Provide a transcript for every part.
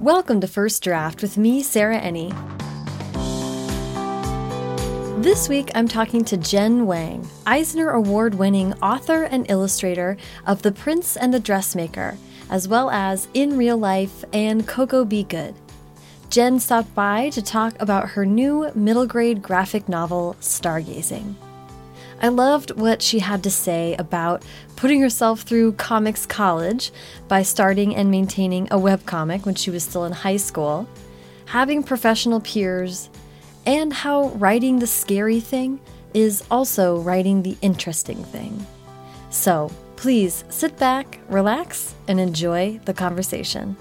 Welcome to First Draft with me, Sarah Enni. This week, I'm talking to Jen Wang, Eisner Award winning author and illustrator of The Prince and the Dressmaker, as well as In Real Life and Koko Be Good. Jen stopped by to talk about her new middle grade graphic novel, Stargazing. I loved what she had to say about putting herself through comics college by starting and maintaining a webcomic when she was still in high school, having professional peers, and how writing the scary thing is also writing the interesting thing. So please sit back, relax, and enjoy the conversation.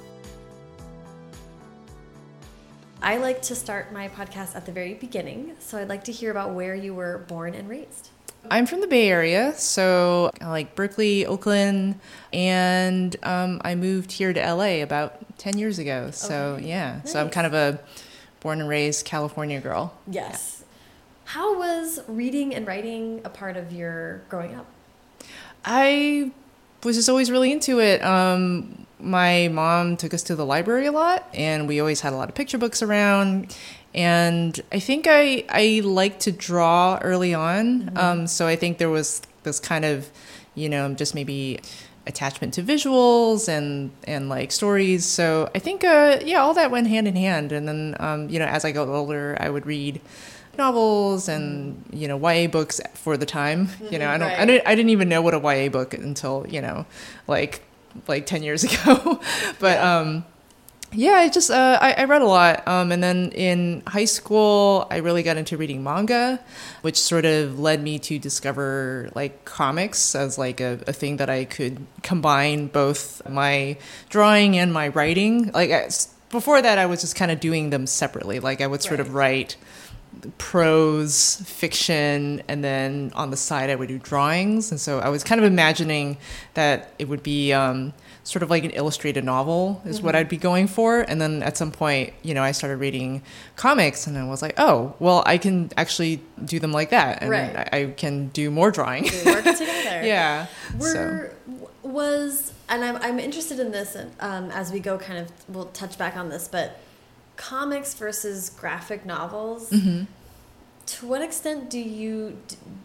I like to start my podcast at the very beginning, so I'd like to hear about where you were born and raised. I'm from the Bay Area, so I like Berkeley, Oakland, and um, I moved here to LA about 10 years ago. So, Okay. yeah, Nice. so I'm kind of a born and raised California girl. Yes. How was reading and writing a part of your growing up? I was just always really into it. Um, my mom took us to the library a lot, and we always had a lot of picture books around. And I think I I like to draw early on, um, so I think there was this kind of, you know, just maybe attachment to visuals and and like stories. So I think uh, yeah, all that went hand in hand. And then um, you know, as I got older, I would read novels and you know YA books for the time. You know, I don't, I didn't, I didn't even know what a YA book until you know, like like ten years ago. but um, yeah, I just uh, I, I read a lot. Um, and then in high school, I really got into reading manga, which sort of led me to discover like comics as like a, a thing that I could combine both my drawing and my writing. Like I, before that, I was just kind of doing them separately. Like I would sort of write prose fiction and then on the side i would do drawings and so i was kind of imagining that it would be um, sort of like an illustrated novel is what i'd be going for and then at some point you know i started reading comics and i was like oh well i can actually do them like that and Right. I, I can do more drawing We work together. yeah so was and I'm I'm interested in this um, as we go. Kind of we'll touch back on this, but comics versus graphic novels. Mm-hmm. To what extent do you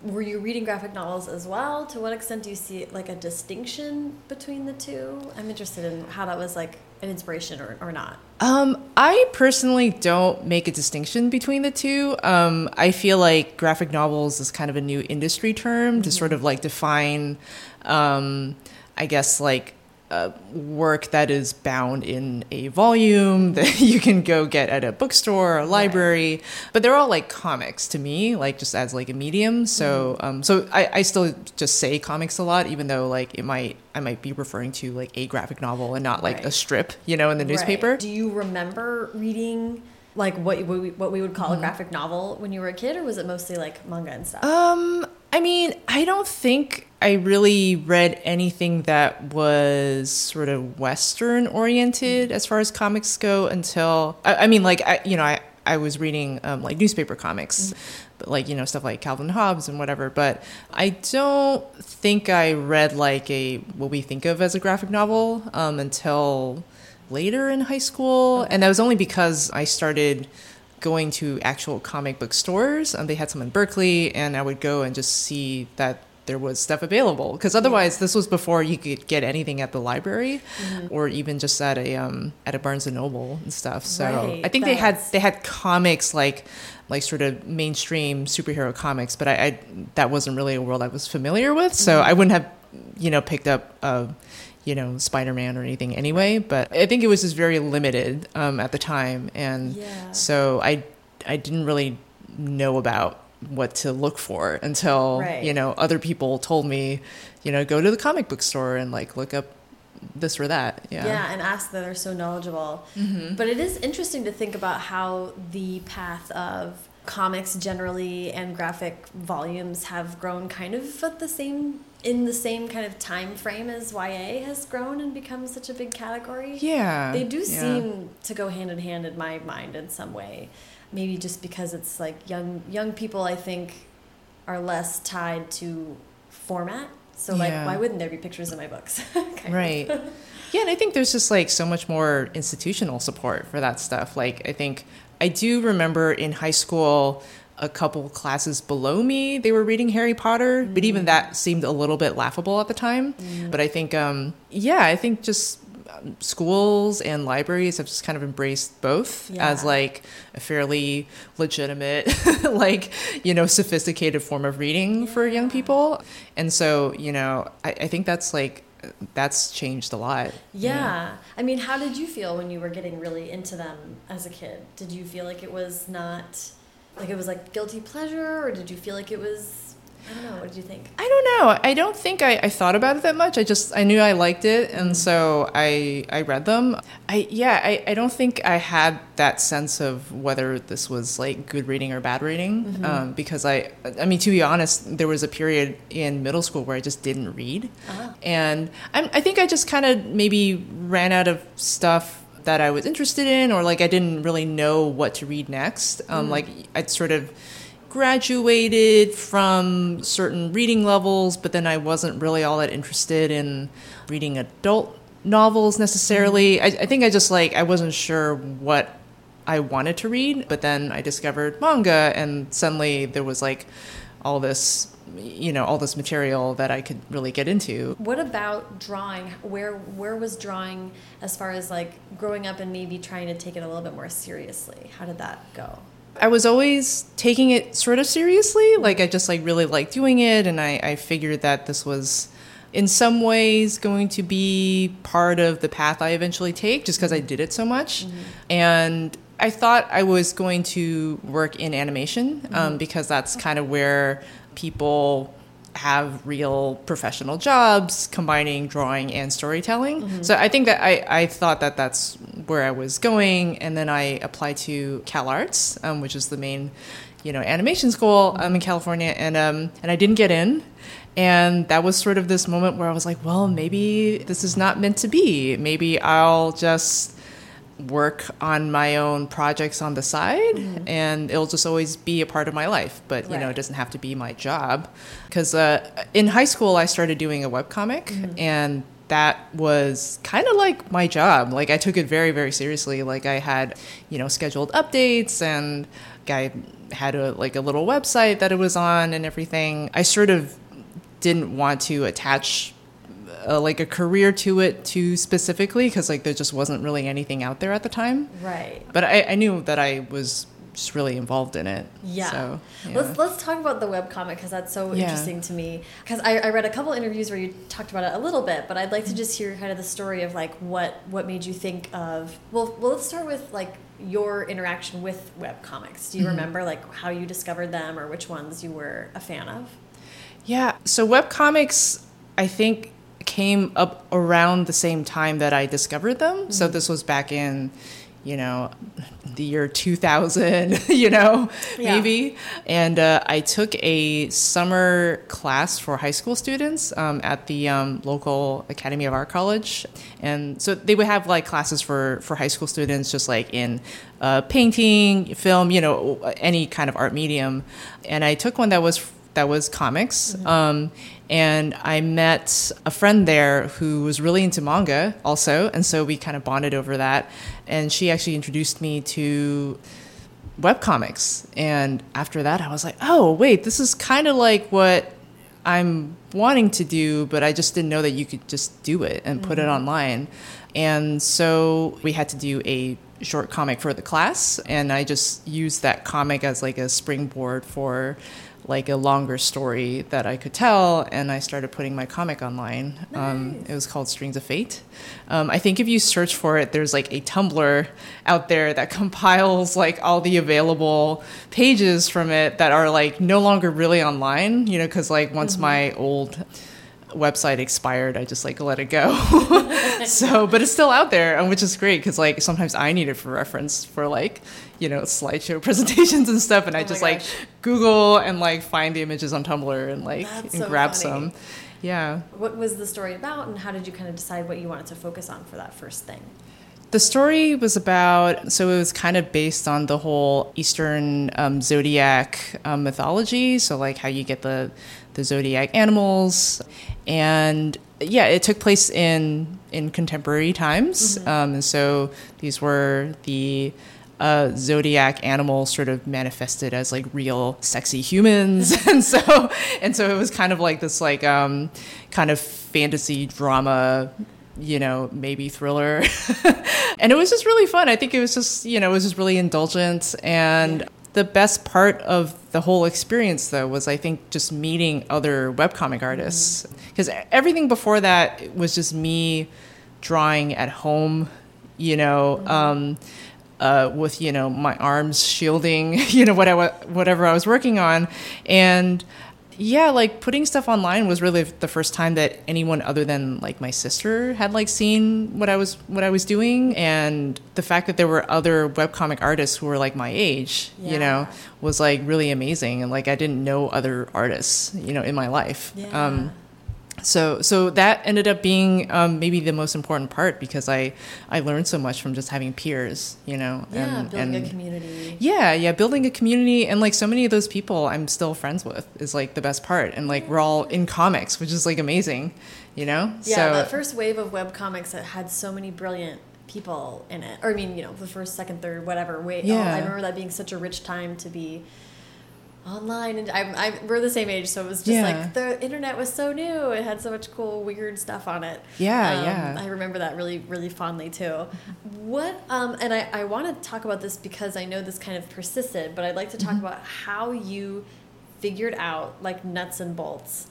were you reading graphic novels as well? To what extent do you see like a distinction between the two? I'm interested in how that was like an inspiration or, or not. Um, I personally don't make a distinction between the two. Um, I feel like graphic novels is kind of a new industry term to sort of like define, um, I guess, like uh, work that is bound in a volume that you can go get at a bookstore or a library. But they're all like comics to me, like just as like a medium. So, um, so I, I still just say comics a lot, even though like it might I might be referring to like a graphic novel and not like Right. a strip, you know, in the newspaper. Right. Do you remember reading like what what we, what we would Mm-hmm. call a graphic novel when you were a kid, or was it mostly like manga and stuff? Um, I mean, I don't think I really read anything that was sort of Western oriented as far as comics go until I, I mean, like I, you know, I I was reading um, like newspaper comics, but like you know stuff like Calvin Hobbes and whatever. But I don't think I read like a what we think of as a graphic novel um, until later in high school, and that was only because I started going to actual comic book stores. and they had some in Berkeley, and I would go and just see that there was stuff available. Because otherwise, this was before you could get anything at the library, or even just at a um, at a Barnes and Noble and stuff. So Right, I think they had they had comics like like sort of mainstream superhero comics, but I, I that wasn't really a world I was familiar with. So I wouldn't have you know picked up. Uh, you know, Spider Man or anything anyway, but I think it was just very limited um, at the time, and Yeah. so I I didn't really know about what to look for until Right. you know other people told me, you know, go to the comic book store and like look up this or that. Yeah. yeah, and ask that are so knowledgeable. But it is interesting to think about how the path of comics generally and graphic volumes have grown kind of at the same in the same kind of time frame as YA has grown and become such a big category. Yeah. They do yeah. seem to go hand in hand in my mind in some way. Maybe just because it's like young young people I think are less tied to format So like, Yeah. why wouldn't there be pictures in my books? Right. Yeah, and I think there's just like so much more institutional support for that stuff. Like, I think I do remember in high school, a couple classes below me, they were reading Harry Potter, but even that seemed a little bit laughable at the time. But I think, um, yeah, I think just um, schools and libraries have just kind of embraced both as like a fairly legitimate, like, you know, sophisticated form of reading for young people. And so, you know, I, I think that's like, that's changed a lot. Yeah. I mean, how did you feel when you were getting really into them as a kid? Did you feel like it was not, like it was like guilty pleasure, or did you feel like it was, I don't know, what did you think? I don't know. I don't think I, I thought about it that much. I just I knew I liked it, and so I I read them. I yeah. I, I don't think I had that sense of whether this was like good reading or bad reading, um, because I I mean to be honest, there was a period in middle school where I just didn't read, Ah. and I'm, I think I just kind of maybe ran out of stuff that I was interested in, or like I didn't really know what to read next. Um, Like I'd sort of graduated from certain reading levels, but then I wasn't really all that interested in reading adult novels necessarily. I, I think I just like I wasn't sure what I wanted to read, but then I discovered manga, and suddenly there was like all this, you know, all this material that I could really get into. What about drawing? Where where was drawing as far as like growing up and maybe trying to take it a little bit more seriously? How did that go? I was always taking it sort of seriously. Like I just like really liked doing it, and I, I figured that this was in some ways going to be part of the path I eventually take, just because I did it so much. And I thought I was going to work in animation um, because that's kind of where people have real professional jobs combining drawing and storytelling. So I think that I, I thought that that's where I was going. And then I applied to Cal Arts, um, which is the main, you know, animation school um, in California. And, um, and I didn't get in. And that was sort of this moment where I was like, well, maybe this is not meant to be. Maybe I'll just work on my own projects on the side and it'll just always be a part of my life but you know it doesn't have to be my job. Because uh, in high school i started doing a webcomic and that was kind of like my job. Like i took it very very seriously. Like i had you know scheduled updates and i had a like a little website that it was on and everything. I sort of didn't want to attach uh, like a career to it too specifically because like there just wasn't really anything out there at the time Right. but I, I knew that I was just really involved in it. Yeah. So, yeah. Let's let's talk about the webcomic because that's so Yeah. interesting to me. Because I, I read a couple interviews where you talked about it a little bit, but I'd like to just hear kind of the story of like what what made you think of. Well, well, let's start with like your interaction with webcomics. Do you remember like how you discovered them or which ones you were a fan of? Yeah. So webcomics, I think, came up around the same time that I discovered them. So this was back in, you know, the year 2000, you know, Yeah. maybe. And uh, I took a summer class for high school students um, at the um, local Academy of Art College. And so they would have like classes for, for high school students, just like in uh, painting, film, you know, any kind of art medium. And I took one that was that was comics. Um, and I met a friend there who was really into manga also. And so we kind of bonded over that. And she actually introduced me to webcomics. And after that, I was like, oh, wait, this is kind of like what I'm wanting to do, but I just didn't know that you could just do it and put it mm-hmm. online. And so we had to do a short comic for the class, and I just used that comic as like a springboard for like a longer story that I could tell, and I started putting my comic online. Um, it was called Strings of Fate. Um, I think if you search for it, there's like a Tumblr out there that compiles like all the available pages from it that are like no longer really online, you know, because like once my old website expired, I just like let it go. so, but it's still out there, and which is great because like sometimes I need it for reference for like you know slideshow presentations and stuff, and I Oh my just like. Google and like find the images on Tumblr and like That's and so grab funny. some. Yeah. What was the story about, and how did you kind of decide what you wanted to focus on for that first thing? The story was about, so it was kind of based on the whole Eastern um, zodiac um, mythology. So, like how you get the the zodiac animals, and yeah, it took place in in contemporary times, mm-hmm. um, and so these were the uh, zodiac animals sort of manifested as like real sexy humans, and so and so it was kind of like this like um, kind of fantasy drama you know, maybe thriller. and it was just really fun. I think it was just, you know, it was just really indulgent. And the best part of the whole experience, though, was I think just meeting other webcomic artists. Because mm-hmm. everything before that was just me drawing at home, you know. Mm-hmm. Um, uh, with you know my arms shielding you know what I whatever I was working on, and yeah, like putting stuff online was really the first time that anyone other than like my sister had like seen what I was what I was doing and the fact that there were other webcomic artists who were like my age, yeah. you know, was like really amazing and like I didn't know other artists, you know, in my life. Yeah. Um, so so that ended up being um, maybe the most important part because I I learned so much from just having peers, you know. Yeah, and, building and, a community. Yeah, yeah, building a community and like so many of those people I'm still friends with is like the best part, and like we're all in comics, which is like amazing, you know. Yeah, so, that first wave of web comics that had so many brilliant people in it, or I mean, you know, the first, second, third, whatever. Wait, yeah. Oh, I remember that being such a rich time to be online and I'm, I'm we're the same age so it was just yeah. like the internet was so new it had so much cool weird stuff on it yeah um, yeah I remember that really really fondly too what um and I, I want to talk about this because I know this kind of persisted but I'd like to talk mm -hmm. about how you figured out like nuts and bolts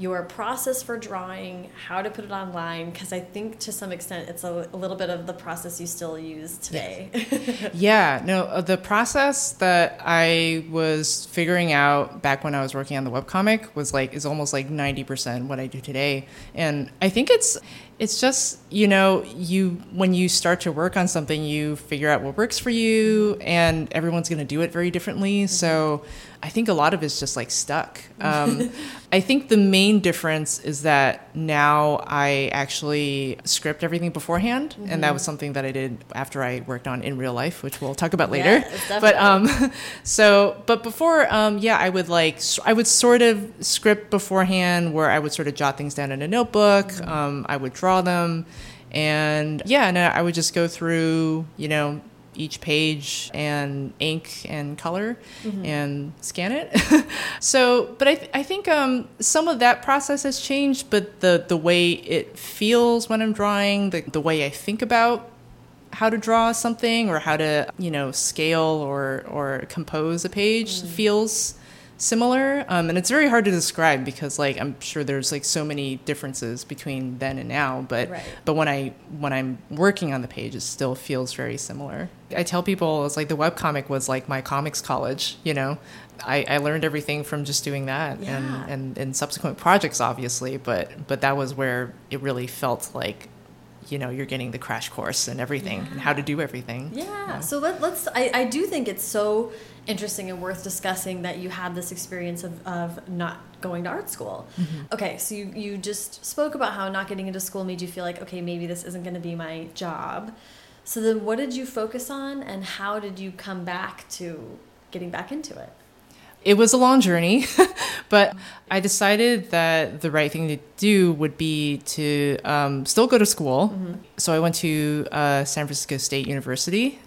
your process for drawing, how to put it online, because I think to some extent it's a, a, little bit of the process you still use today. yeah, no, uh, the process that I was figuring out back when I was working on the webcomic was like, is almost like 90% what I do today. And I think it's, it's just you know you when you start to work on something you figure out what works for you and everyone's going to do it very differently so i think a lot of it's just like stuck um, i think the main difference is that now i actually script everything beforehand mm-hmm. and that was mm-hmm. something that i did after i worked on in real life which we'll talk about later yeah, but um so but before um yeah i would like i would sort of script beforehand where i would sort of jot things down in a notebook mm-hmm. um i would draw them. And yeah, and I would just go through, you know, each page and ink and color mm-hmm. and scan it. so, but I, th- I think um, some of that process has changed, but the, the way it feels when I'm drawing, the, the way I think about how to draw something or how to, you know, scale or, or compose a page mm. feels similar um, and it's very hard to describe because like i'm sure there's like so many differences between then and now but right. but when i when i'm working on the page it still feels very similar i tell people it's like the web comic was like my comics college you know I, I learned everything from just doing that yeah. and, and and subsequent projects obviously but but that was where it really felt like you know you're getting the crash course and everything yeah. and how to do everything yeah, so let, us I, I do think it's so interesting and worth discussing that you had this experience of, of not going to art school mm -hmm. okay so you, you just spoke about how not getting into school made you feel like okay maybe this isn't going to be my job so then what did you focus on and how did you come back to getting back into it it was a long journey, but I decided that the right thing to do would be to um, still go to school. Mm-hmm. So I went to uh, San Francisco State University,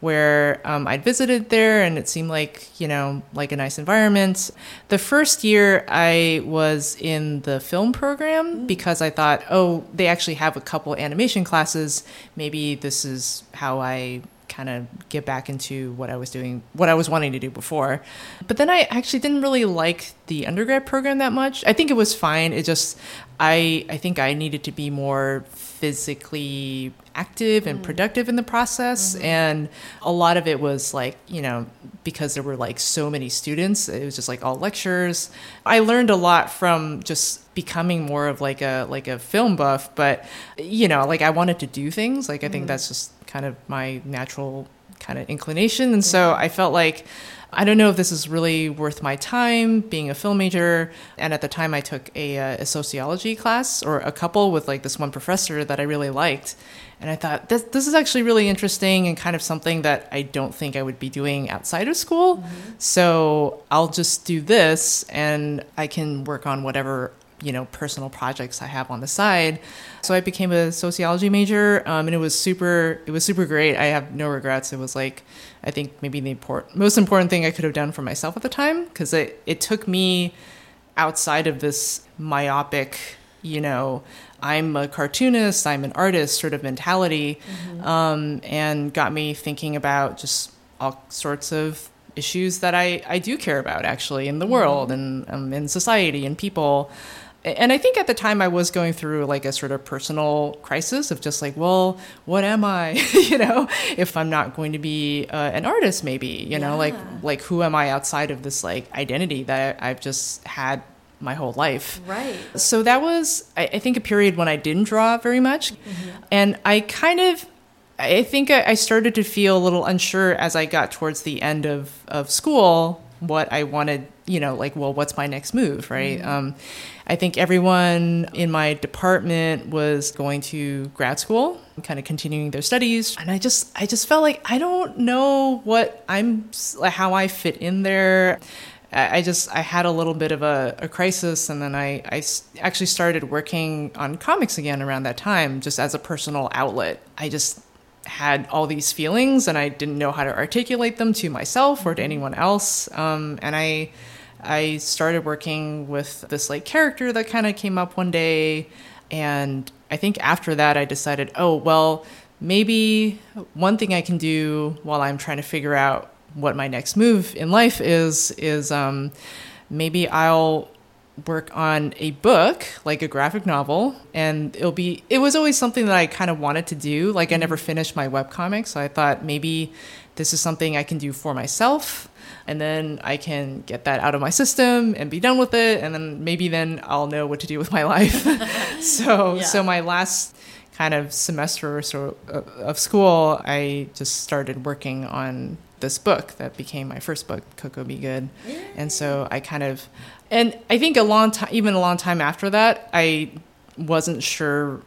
where um, I'd visited there, and it seemed like you know like a nice environment. The first year I was in the film program mm-hmm. because I thought, oh, they actually have a couple animation classes. Maybe this is how I kind of get back into what I was doing, what I was wanting to do before. But then I actually didn't really like the undergrad program that much. I think it was fine. It just, I, I think I needed to be more physically active and mm. productive in the process. Mm-hmm. And a lot of it was like, you know, because there were like so many students, it was just like all lectures. I learned a lot from just becoming more of like a like a film buff but you know like i wanted to do things like i think mm. that's just kind of my natural kind of inclination and so i felt like I don't know if this is really worth my time being a film major. And at the time, I took a, uh, a sociology class or a couple with like this one professor that I really liked. And I thought this, this is actually really interesting and kind of something that I don't think I would be doing outside of school. Mm-hmm. So I'll just do this and I can work on whatever you know personal projects I have on the side. So I became a sociology major, um, and it was super. It was super great. I have no regrets. It was like I think maybe the important, most important thing I could have done for myself at the time because it it took me outside of this myopic, you know, I'm a cartoonist, I'm an artist sort of mentality, mm-hmm. um, and got me thinking about just all sorts of issues that I, I do care about actually in the mm-hmm. world and um, in society and people. And I think at the time I was going through like a sort of personal crisis of just like, well, what am I? you know, if I'm not going to be uh, an artist, maybe, you yeah. know, like like who am I outside of this like identity that I've just had my whole life. Right. So that was, I, I think, a period when I didn't draw very much. Mm-hmm. And I kind of, I think I started to feel a little unsure as I got towards the end of, of school what I wanted, you know, like, well, what's my next move, right? Mm-hmm. Um, I think everyone in my department was going to grad school, kind of continuing their studies, and I just, I just felt like I don't know what I'm, how I fit in there. I just I had a little bit of a, a crisis, and then I, I actually started working on comics again around that time, just as a personal outlet. I just had all these feelings, and I didn't know how to articulate them to myself or to anyone else. Um, and I I started working with this like character that kind of came up one day, and I think after that I decided, oh well, maybe one thing I can do while I'm trying to figure out what my next move in life is is um, maybe I'll work on a book like a graphic novel and it'll be it was always something that I kind of wanted to do like I never mm-hmm. finished my web comic so I thought maybe this is something I can do for myself and then I can get that out of my system and be done with it and then maybe then I'll know what to do with my life so yeah. so my last kind of semester or so of school I just started working on this book that became my first book, Koko Be Good. And so I kind of, and I think a long time, even a long time after that, I wasn't sure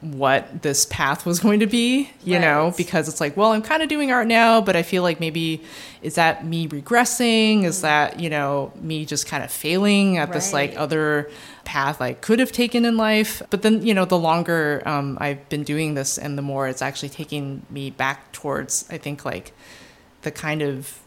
what this path was going to be, you right. know, because it's like, well, I'm kind of doing art now, but I feel like maybe is that me regressing? Is that, you know, me just kind of failing at right. this like other path I could have taken in life? But then, you know, the longer um, I've been doing this and the more it's actually taking me back towards, I think, like the kind of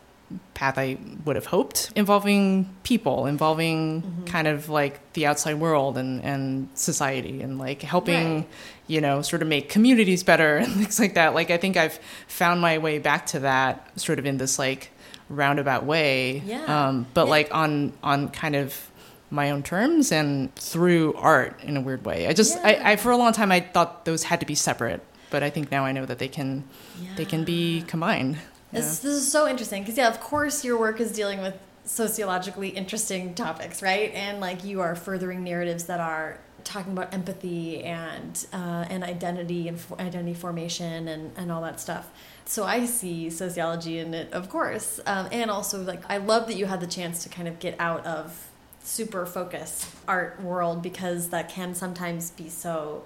path I would have hoped, involving people, involving mm-hmm. kind of like the outside world and, and society and like helping, right. you know, sort of make communities better and things like that. Like I think I've found my way back to that sort of in this like roundabout way. Yeah. Um, but yeah. like on on kind of my own terms and through art in a weird way. I just yeah. I, I for a long time I thought those had to be separate. But I think now I know that they can yeah. they can be combined. This, this is so interesting because, yeah, of course, your work is dealing with sociologically interesting topics, right? And like you are furthering narratives that are talking about empathy and uh, and identity and identity formation and and all that stuff. So I see sociology in it, of course, um, and also like I love that you had the chance to kind of get out of super focus art world because that can sometimes be so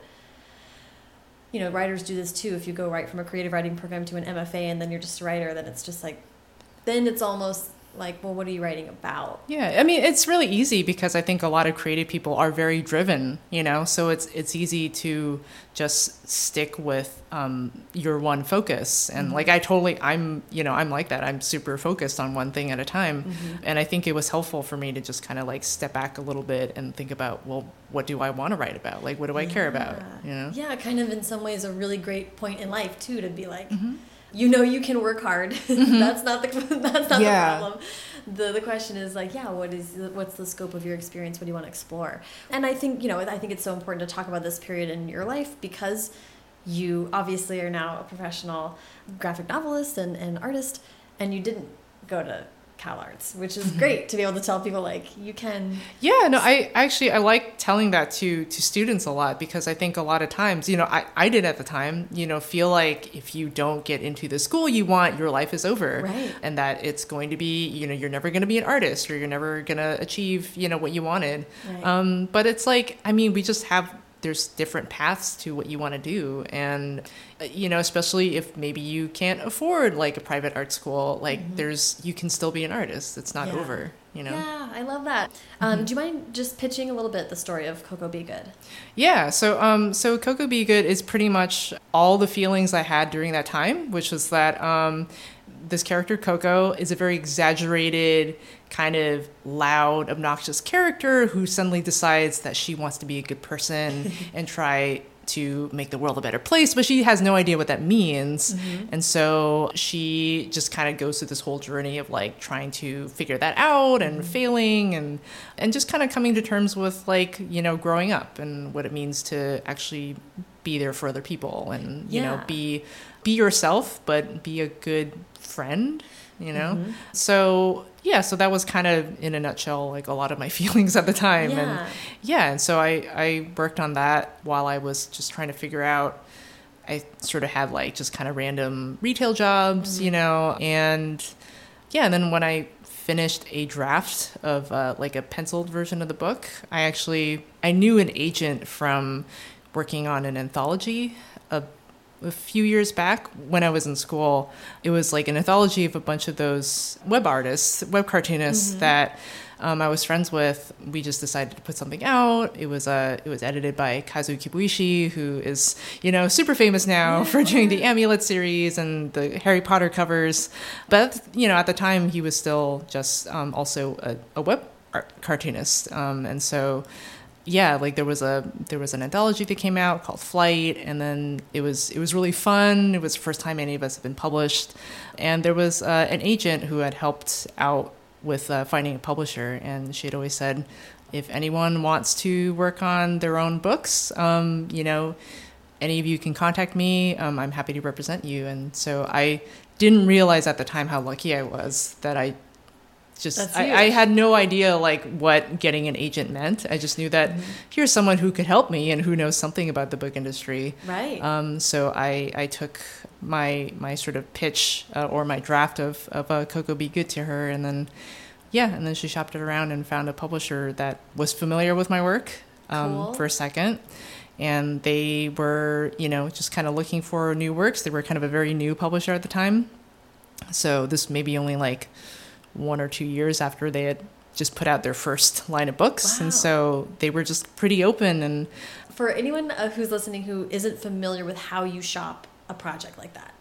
you know, writers do this too. If you go right from a creative writing program to an MFA and then you're just a writer, then it's just like, then it's almost like well what are you writing about? Yeah i mean it's really easy because i think a lot of creative people are very driven you know? So it's it's easy to just stick with um, your one focus. And mm-hmm. like i totally i'm you know i'm like that. I'm super focused on one thing at a time. Mm-hmm. and i think it was helpful for me to just kind of like step back a little bit and think about well what do i want to write about? Like what do i yeah. care about? You know? Yeah kind of in some ways a really great point in life too to be like mm-hmm you know you can work hard. Mm-hmm. that's not the that's not yeah. the problem. The the question is like, yeah, what is what's the scope of your experience? What do you want to explore? And I think you know I think it's so important to talk about this period in your life because you obviously are now a professional graphic novelist and, and artist, and you didn't go to Cal Arts, which is great to be able to tell people like you can. Yeah, no, I actually I like telling that to to students a lot because I think a lot of times, you know, I I did at the time, you know, feel like if you don't get into the school you want, your life is over, right. and that it's going to be, you know, you're never going to be an artist or you're never going to achieve, you know, what you wanted. Right. Um, but it's like, I mean, we just have there's different paths to what you want to do and uh, you know especially if maybe you can't afford like a private art school like Mhm. there's you can still be an artist it's not Yeah. over you know Yeah, I love that. Um, Mhm. Do you mind just pitching a little bit the story of Koko Be Good? Yeah, so um, so Koko Be Good is pretty much all the feelings I had during that time, which was that um, this character Koko is a very exaggerated, kind of loud, obnoxious character who suddenly decides that she wants to be a good person and try to make the world a better place, but she has no idea what that means. Mm-hmm. And so she just kind of goes through this whole journey of like trying to figure that out and mm-hmm. failing and and just kind of coming to terms with like, you know, growing up and what it means to actually be there for other people and, you know, be be yourself but be a good friend, you know? Mhm. So, yeah, so that was kind of in a nutshell like a lot of my feelings at the time and Yeah. yeah, and so I, I worked on that while I was just trying to figure out. I sort of had like just kind of random retail jobs, you know, and yeah, and then when I finished a draft of uh, like a penciled version of the book, I actually I knew an agent from working on an anthology a, a few years back when I was in school. It was like an anthology of a bunch of those web artists, web cartoonists that um, I was friends with. We just decided to put something out. It was uh, it was edited by Kazu Kibuishi, who is you know super famous now for doing the Amulet series and the Harry Potter covers. But you know at the time he was still just um, also a, a web art cartoonist, um, and so yeah, like there was a there was an anthology that came out called Flight, and then it was it was really fun. It was the first time any of us had been published, and there was uh, an agent who had helped out with uh, finding a publisher, and she had always said, if anyone wants to work on their own books, um, you know, any of you can contact me. Um, I'm happy to represent you. And so I didn't realize at the time how lucky I was that I just I, I had no idea like what getting an agent meant. I just knew that here's someone who could help me and who knows something about the book industry. Right. Um, so I, I took my my sort of pitch uh, or my draft of of uh, Koko Be Good to her, and then yeah, and then she shopped it around and found a publisher that was familiar with my work um, Cool. First Second. And they were, you know, just kind of looking for new works. They were kind of a very new publisher at the time. So this may be only like one or two years after they had just put out their first line of books. Wow. And so they were just pretty open and For anyone uh, who's listening who isn't familiar with how you shop a project like that,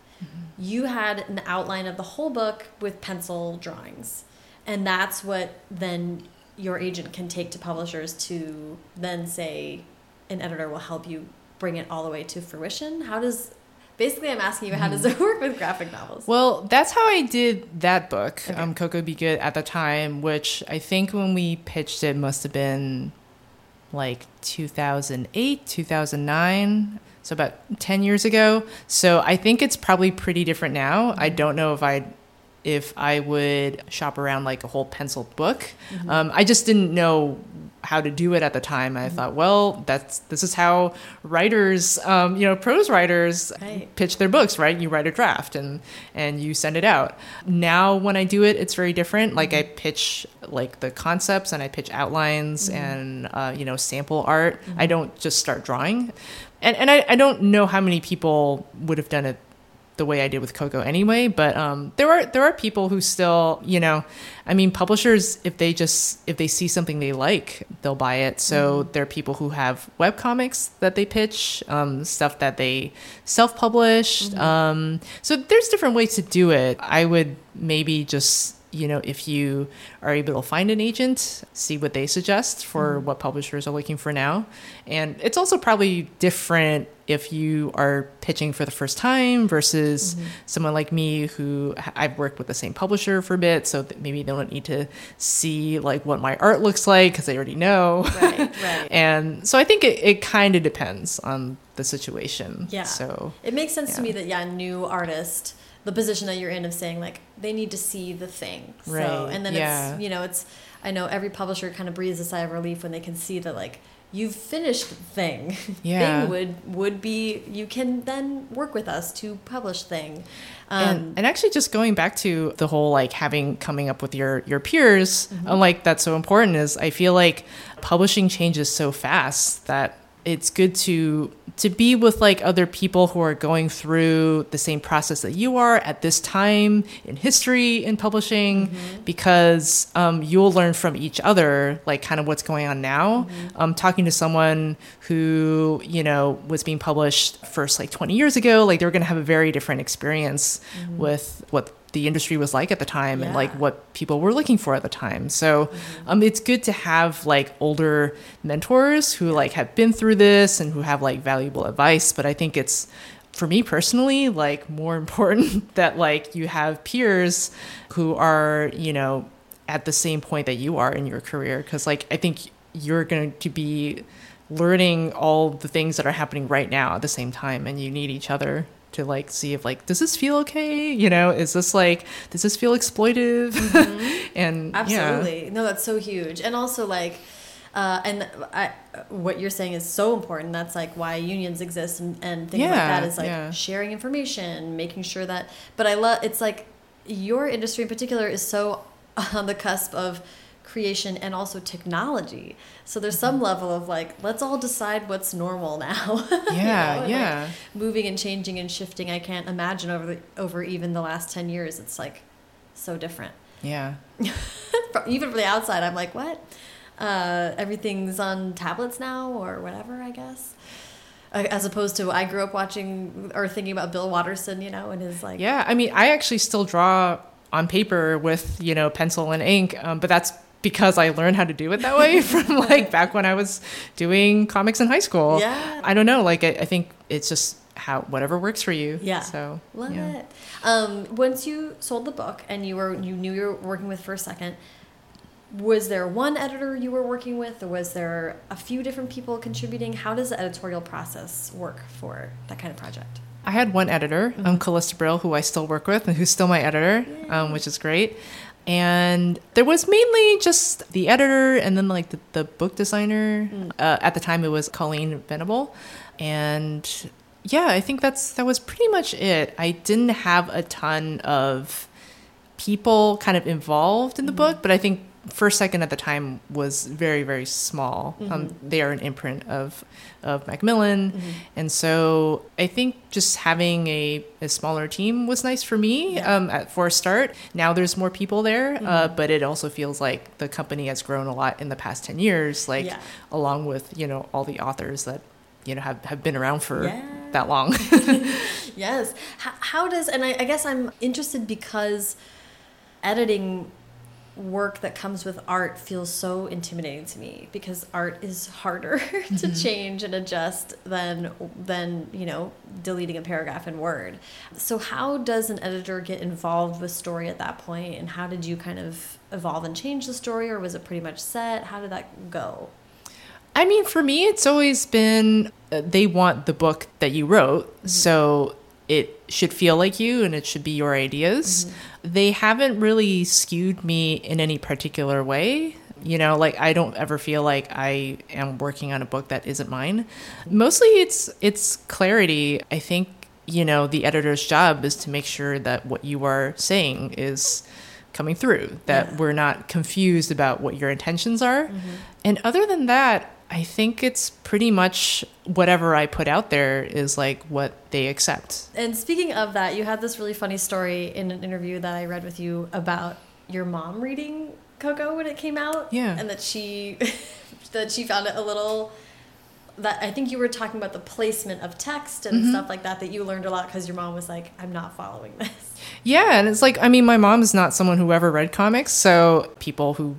you had an outline of the whole book with pencil drawings. And that's what then your agent can take to publishers to then say an editor will help you bring it all the way to fruition. How does basically I'm asking you how does it work with graphic novels? Well, that's how I did that book, Okay. um, Koko Be Good, at the time, which I think when we pitched it must have been like 2008, 2009. So about 10 years ago. So I think it's probably pretty different now. I don't know if I if I would shop around like a whole pencil book. Um, I just didn't know how to do it at the time. I thought, well, that's this is how writers, um, you know, prose writers Right. pitch their books, right? You write a draft and and you send it out. Now when I do it, it's very different. Like I pitch like the concepts and I pitch outlines and uh, you know sample art. I don't just start drawing, and and I, I don't know how many people would have done it the way I did with Koko anyway. But um, there are there are people who still, you know, I mean, publishers if they just if they see something they like, they'll buy it. So there are people who have web comics that they pitch, um, stuff that they self published. Um, so there's different ways to do it. I would maybe just you know if you are able to find an agent see what they suggest for what publishers are looking for now and it's also probably different if you are pitching for the first time versus mm-hmm. someone like me who I've worked with the same publisher for a bit so that maybe they don't need to see like what my art looks like because they already know Right, right. and so I think it, it kind of depends on the situation. Yeah. So It makes sense to me that yeah, new artist, the position that you're in of saying like they need to see the thing. So Right, and then yeah. it's you know, it's I know every publisher kind of breathes a sigh of relief when they can see that like you've finished thing. Yeah. thing would would be you can then work with us to publish thing. Um and, and actually just going back to the whole like having coming up with your your peers Mm-hmm. and like that's so important is i feel like publishing changes so fast that it's good to to be with like other people who are going through the same process that you are at this time in history in publishing Mm-hmm. because um, you'll learn from each other like kind of what's going on now Mm-hmm. um, talking to someone who you know was being published first like 20 years ago like they're going to have a very different experience with what the industry was like at the time and like what people were looking for at the time. So um, it's good to have like older mentors who like have been through this and who have like valuable advice. But i think it's for me personally like more important that like you have peers who are you know at the same point that you are in your career. Because like i think you're going to be learning all the things that are happening right now at the same time and you need each other to like see if like does this feel okay you know is this like does this feel exploitive and yeah. Absolutely. No, that's so huge. And also like uh, and I, what you're saying is so important. That's like why unions exist and, and things like that is like yeah. sharing information, making sure that. But I love it's like your industry in particular is so on the cusp of creation and also technology. So there's some Mm-hmm. level of like let's all decide what's normal now. You Yeah, know, and, like, yeah. moving and changing and shifting. I can't imagine over the, over even the last ten years. It's like so different yeah even from the outside, I'm like, what? Uh, everything's on tablets now, or whatever, I guess. As opposed to, I grew up watching or thinking about Bill Watterson, you know, and his like, Yeah, I mean, I actually still draw on paper with you know pencil and ink, um, but that's because I learned how to do it that way from like back when I was doing comics in high school. Yeah. I don't know, like I, I think it's just how whatever works for you. Yeah. So love yeah. it. Um, once you sold the book and you were you knew you were working with First Second, was there one editor you were working with, or was there a few different people contributing? How does the editorial process work for that kind of project? I had one editor, um, Calista Brill, who I still work with and who's still my editor, um, which is great. And there was mainly just the editor and then like the, the book designer. Uh, at the time, it was Colleen Venable. And yeah, I think that's that was pretty much it. I didn't have a ton of people kind of involved in the book, but I think First Second at the time was very very small. Um, they are an imprint of of Macmillan, and so I think just having a, a smaller team was nice for me Yeah. um, at for a start. Now there's more people there, uh, but it also feels like the company has grown a lot in the past ten years. Like Yeah. along with you know all the authors that you know have, have been around for Yeah. that long. Yes. How, how does, and I, I guess I'm interested because editing work that comes with art feels so intimidating to me because art is harder to mm-hmm. change and adjust than than you know deleting a paragraph in word. So how does an editor get involved with story at that point and how did you kind of evolve and change the story or was it pretty much set? How did that go? I mean, for me, it's always been uh, they want the book that you wrote, mm-hmm. so it should feel like you and it should be your ideas. Mm-hmm. They haven't really skewed me in any particular way. You know, like I don't ever feel like I am working on a book that isn't mine. Mostly it's it's clarity. I think, you know, the editor's job is to make sure that what you are saying is coming through, that Yeah. we're not confused about what your intentions are. Mm-hmm. And other than that, I think it's pretty much whatever I put out there is like what they accept. And speaking of that, you had this really funny story in an interview that I read with you about your mom reading Koko when it came out. Yeah. And that she that she found it a little that I think you were talking about the placement of text and mm-hmm. stuff like that that you learned a lot because your mom was like, I'm not following this. Yeah, and it's like I mean, my mom is not someone who ever read comics, so people who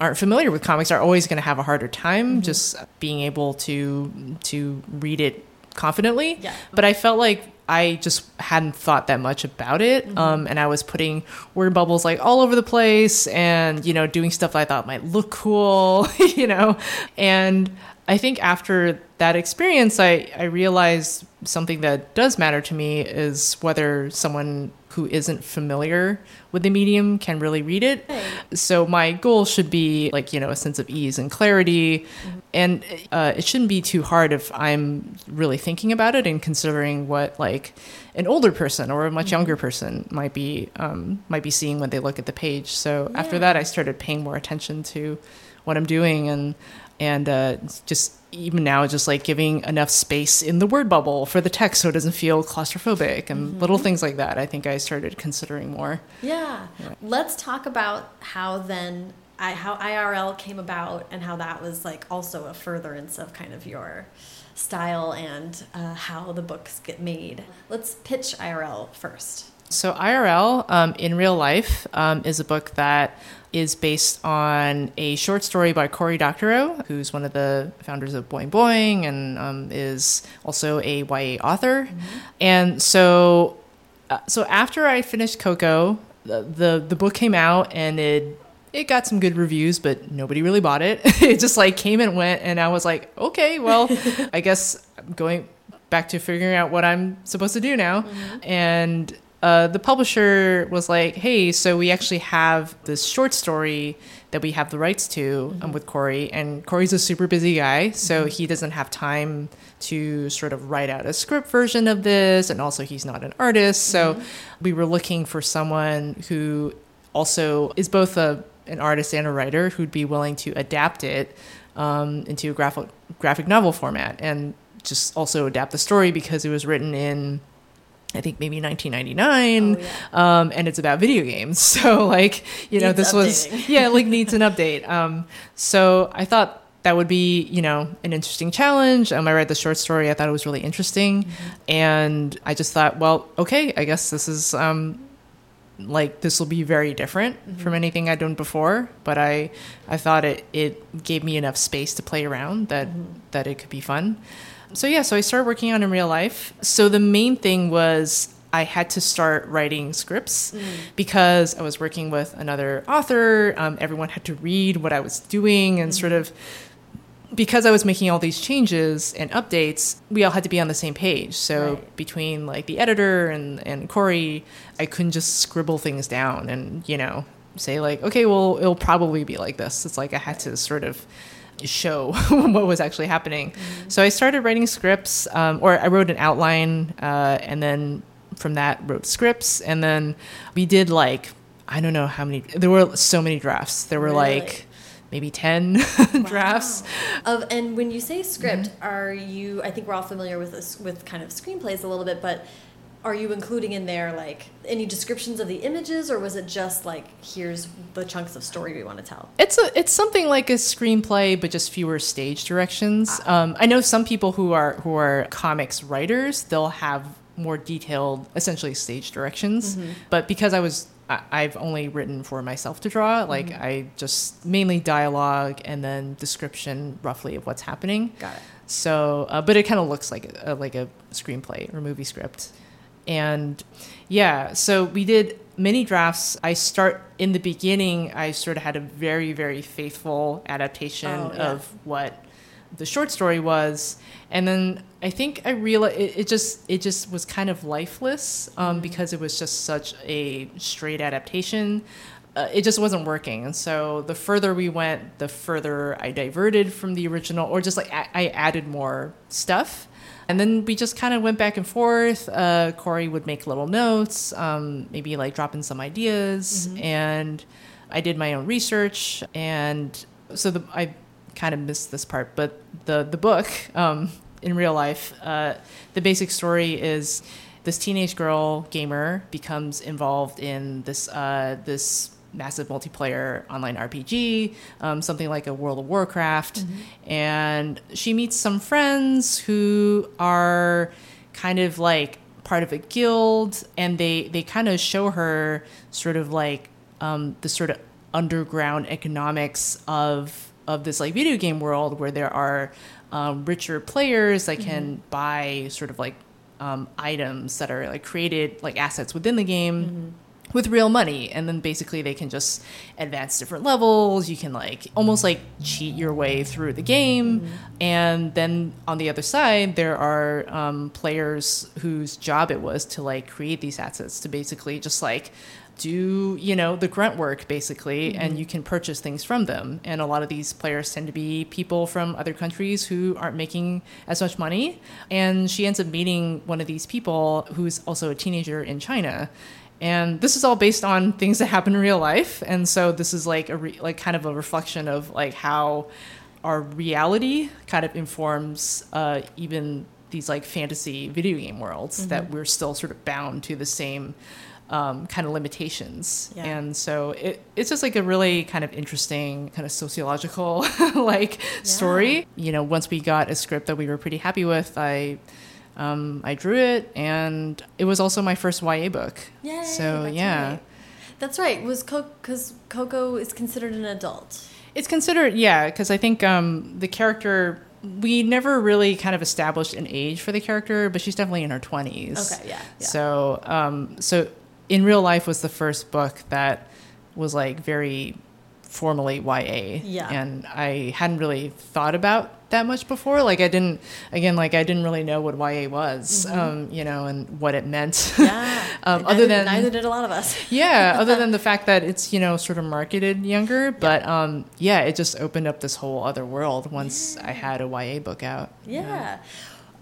aren't familiar with comics are always going to have a harder time just being able to to read it confidently. Yeah. But I felt like I just hadn't thought that much about it, um, and I was putting word bubbles like all over the place, and you know, doing stuff I thought might look cool, you know, and I think after that experience, I, I realized something that does matter to me is whether someone who isn't familiar with the medium can really read it. So my goal should be like, you know, a sense of ease and clarity. Mm-hmm. And uh, it shouldn't be too hard if I'm really thinking about it and considering what like an older person or a much mm-hmm. younger person might be um, might be seeing when they look at the page. So yeah. after that, I started paying more attention to what I'm doing and and uh, just even now just like giving enough space in the word bubble for the text so it doesn't feel claustrophobic and mm-hmm. little things like that i think i started considering more yeah. yeah. let's talk about how then I, how irl came about and how that was like also a furtherance of kind of your style and uh, how the books get made let's pitch irl first so irl um, in real life um, is a book that is based on a short story by Cory Doctorow, who's one of the founders of Boing Boing and um, is also a YA author. Mm-hmm. And so, uh, so after I finished Koko, the, the the book came out and it it got some good reviews, but nobody really bought it. it just like came and went, and I was like, okay, well, I guess I'm going back to figuring out what I'm supposed to do now. Mm-hmm. And uh, the publisher was like, "Hey, so we actually have this short story that we have the rights to um, mm-hmm. um, with Cory, and Cory's a super busy guy, so mm-hmm. he doesn't have time to sort of write out a script version of this, and also he's not an artist. So mm-hmm. we were looking for someone who also is both a an artist and a writer who'd be willing to adapt it um, into a graphic graphic novel format, and just also adapt the story because it was written in I think maybe 1999, oh, yeah. um, and it's about video games. So like you know this updating. was yeah like needs an update. Um, so I thought that would be you know an interesting challenge. Um, I read the short story. I thought it was really interesting, mm-hmm. and I just thought, well, okay, I guess this is um, like this will be very different mm-hmm. from anything I'd done before. But I I thought it it gave me enough space to play around that mm-hmm. that it could be fun. So yeah, so I started working on in real life. So the main thing was I had to start writing scripts mm. because I was working with another author. Um, everyone had to read what I was doing and mm. sort of because I was making all these changes and updates, we all had to be on the same page. So right. between like the editor and, and Cory, I couldn't just scribble things down and, you know, say like, okay, well, it'll probably be like this. It's like I had to sort of show what was actually happening. Mm-hmm. So I started writing scripts, um, or I wrote an outline, uh, and then from that wrote scripts, and then we did like I don't know how many. There were so many drafts. There were really? like maybe 10 drafts of and when you say script mm-hmm. are you i think we're all familiar with this with kind of screenplays a little bit but are you including in there like any descriptions of the images or was it just like here's the chunks of story we want to tell it's a it's something like a screenplay but just fewer stage directions ah. um, i know some people who are who are comics writers they'll have more detailed essentially stage directions mm -hmm. but because i was I've only written for myself to draw. Like mm -hmm. I just mainly dialogue and then description roughly of what's happening. Got it. So, uh, but it kind of looks like a, like a screenplay or movie script. And yeah, so we did many drafts. I start in the beginning, I sort of had a very, very faithful adaptation oh, yeah. of what the short story was. And then I think I realized it, it just it just was kind of lifeless um, mm-hmm. because it was just such a straight adaptation. Uh, it just wasn't working. And so the further we went, the further I diverted from the original, or just like I, I added more stuff. And then we just kind of went back and forth. Uh, Cory would make little notes, um, maybe like drop in some ideas, mm-hmm. and I did my own research. And so the, I kind of missed this part, but the the book um, in real life, uh, the basic story is this teenage girl gamer becomes involved in this uh, this massive multiplayer online RPG, um, something like a World of Warcraft. Mm-hmm. And she meets some friends who are kind of like part of a guild, and they, they kind of show her sort of like um, the sort of underground economics of of this like video game world where there are um, richer players that can mm-hmm. buy sort of like um, items that are like created like assets within the game. Mm-hmm with real money and then basically they can just advance different levels you can like almost like cheat your way through the game mm-hmm. and then on the other side there are um, players whose job it was to like create these assets to basically just like do you know the grunt work basically mm-hmm. and you can purchase things from them and a lot of these players tend to be people from other countries who aren't making as much money and she ends up meeting one of these people who's also a teenager in china and this is all based on things that happen in real life and so this is like a re- like kind of a reflection of like how our reality kind of informs uh, even these like fantasy video game worlds mm-hmm. that we're still sort of bound to the same um, kind of limitations. Yeah. And so it, it's just like a really kind of interesting kind of sociological like yeah. story. You know, once we got a script that we were pretty happy with, I um, I drew it, and it was also my first YA book. Yay, so yeah, right. that's right. Was because Koko is considered an adult. It's considered yeah, because I think um, the character we never really kind of established an age for the character, but she's definitely in her twenties. Okay, yeah, yeah. So um, so in real life was the first book that was like very formally YA. Yeah. And I hadn't really thought about that much before. Like I didn't, again, like I didn't really know what YA was, mm-hmm. um, you know, and what it meant. Yeah. um, neither, other than neither did a lot of us. yeah. Other than the fact that it's you know sort of marketed younger, but yeah. Um, yeah, it just opened up this whole other world once yeah. I had a YA book out. Yeah. yeah.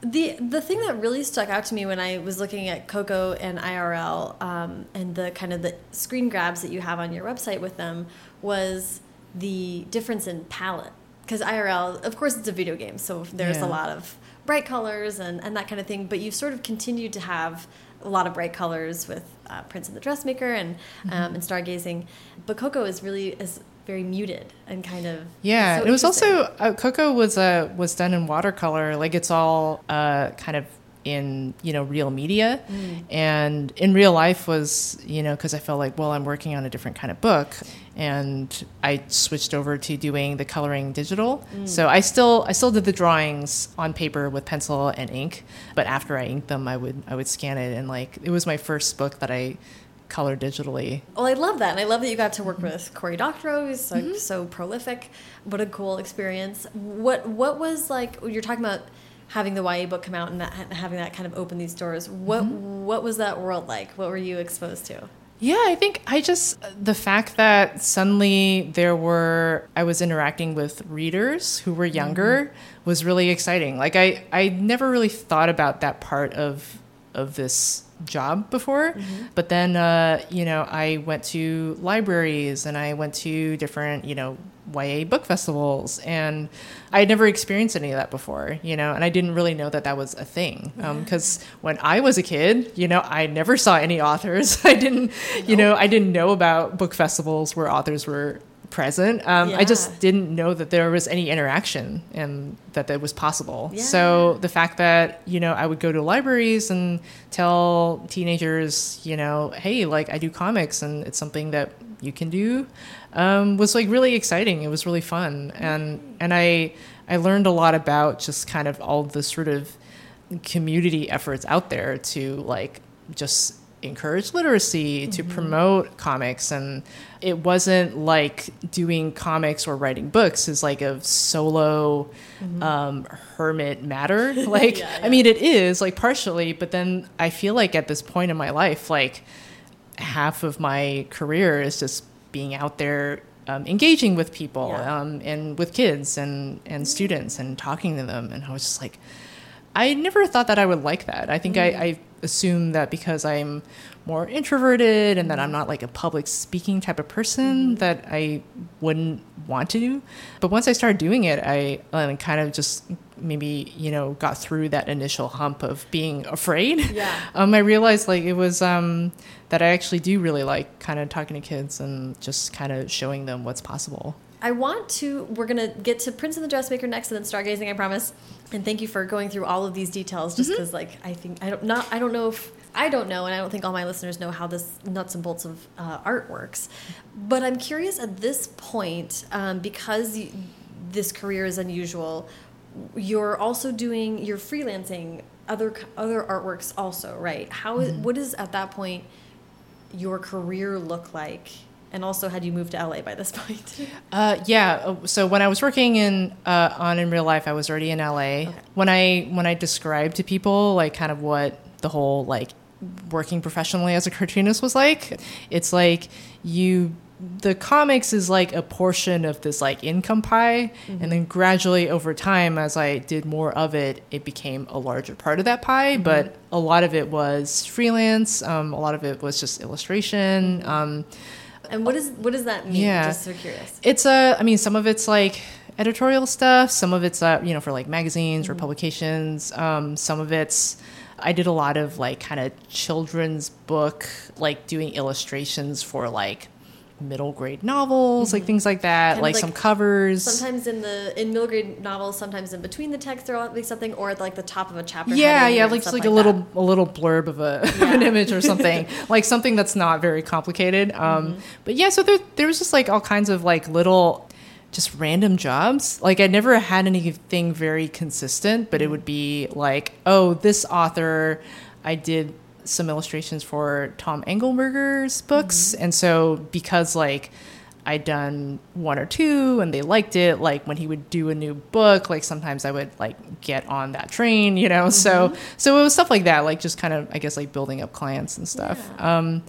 The the thing that really stuck out to me when I was looking at Koko and IRL um, and the kind of the screen grabs that you have on your website with them was the difference in palette. Because IRL, of course, it's a video game, so there's yeah. a lot of bright colors and, and that kind of thing. But you've sort of continued to have a lot of bright colors with uh, Prince and the Dressmaker and mm -hmm. um, and Stargazing. But Koko is really is very muted and kind of yeah. So it was also uh, Koko was uh, was done in watercolor. Like it's all uh, kind of in you know real media mm. and in real life was you know because i felt like well i'm working on a different kind of book and i switched over to doing the coloring digital mm. so i still i still did the drawings on paper with pencil and ink but after i inked them i would i would scan it and like it was my first book that i color digitally. Well, I love that. And I love that you got to work with Cory Doctorow, who's so, mm -hmm. so prolific. What a cool experience. What what was like, you're talking about having the YA book come out and that, having that kind of open these doors. What mm -hmm. what was that world like? What were you exposed to? Yeah, I think I just the fact that suddenly there were I was interacting with readers who were younger mm -hmm. was really exciting. Like I I never really thought about that part of of this job before. Mm-hmm. But then, uh, you know, I went to libraries and I went to different, you know, YA book festivals, and I had never experienced any of that before, you know, and I didn't really know that that was a thing. Because um, when I was a kid, you know, I never saw any authors. I didn't, you know, I didn't know about book festivals where authors were present. Um, yeah. I just didn't know that there was any interaction and that that was possible. Yeah. So the fact that you know I would go to libraries and tell teenagers, you know, hey, like I do comics and it's something that you can do, um, was like really exciting. It was really fun, and and I I learned a lot about just kind of all the sort of community efforts out there to like just encourage literacy, to mm-hmm. promote comics. And it wasn't like doing comics or writing books is like a solo mm-hmm. um, hermit matter. Like, yeah, yeah. I mean, it is like partially, but then I feel like at this point in my life, like half of my career is just being out there um, engaging with people yeah. um, and with kids and, and mm-hmm. students and talking to them. And I was just like, I never thought that I would like that. I think mm. I, I assume that because I'm more introverted and that I'm not like a public speaking type of person mm. that I wouldn't want to do. But once I started doing it, I uh, kind of just maybe you know got through that initial hump of being afraid. Yeah. Um, I realized like it was um, that I actually do really like kind of talking to kids and just kind of showing them what's possible. I want to, we're going to get to Prince and the Dressmaker next and then Stargazing, I promise. And thank you for going through all of these details just because, mm -hmm. like, I think, I don't, not, I don't know if, I don't know, and I don't think all my listeners know how this nuts and bolts of uh, art works. But I'm curious at this point, um, because you, this career is unusual, you're also doing, you're freelancing other other artworks also, right? How mm -hmm. what is at that point your career look like? And also, had you moved to LA by this point? Uh, yeah. uh, So when I was working in uh, on in real life, I was already in LA. When I when I described to people like kind of what the whole like working professionally as a cartoonist was like, it's like you the comics is like a portion of this like income pie and then gradually over time as i did more of it it became a larger part of that pie but a lot of it was freelance um, a lot of it was just illustration um, and what is what does that mean? Yeah. Just so curious. it's a, I mean, some of it's like editorial stuff. Some of it's, uh, you know, for like magazines or publications. Um, some of it's, I did a lot of like kind of children's book, like doing illustrations for like middle grade novels, like things like that, Kind like, like some covers. Sometimes in the in middle grade novels, sometimes in between the text there'll be something, or at like the top of a chapter. yeah, yeah, like just like, a little that. a little blurb of a of an image or something, like something that's not very complicated. Um, Mm-hmm. But yeah, so there there was just like all kinds of like little, just random jobs. Like I never had anything very consistent, but it would be like, oh, this author, I did some illustrations for Tom Angleberger's books, and so because like. I'd done one or two and they liked it. Like when he would do a new book, like sometimes I would like get on that train, you know? So, so it was stuff like that, like just kind of, I guess, like building up clients and stuff. Yeah. Um,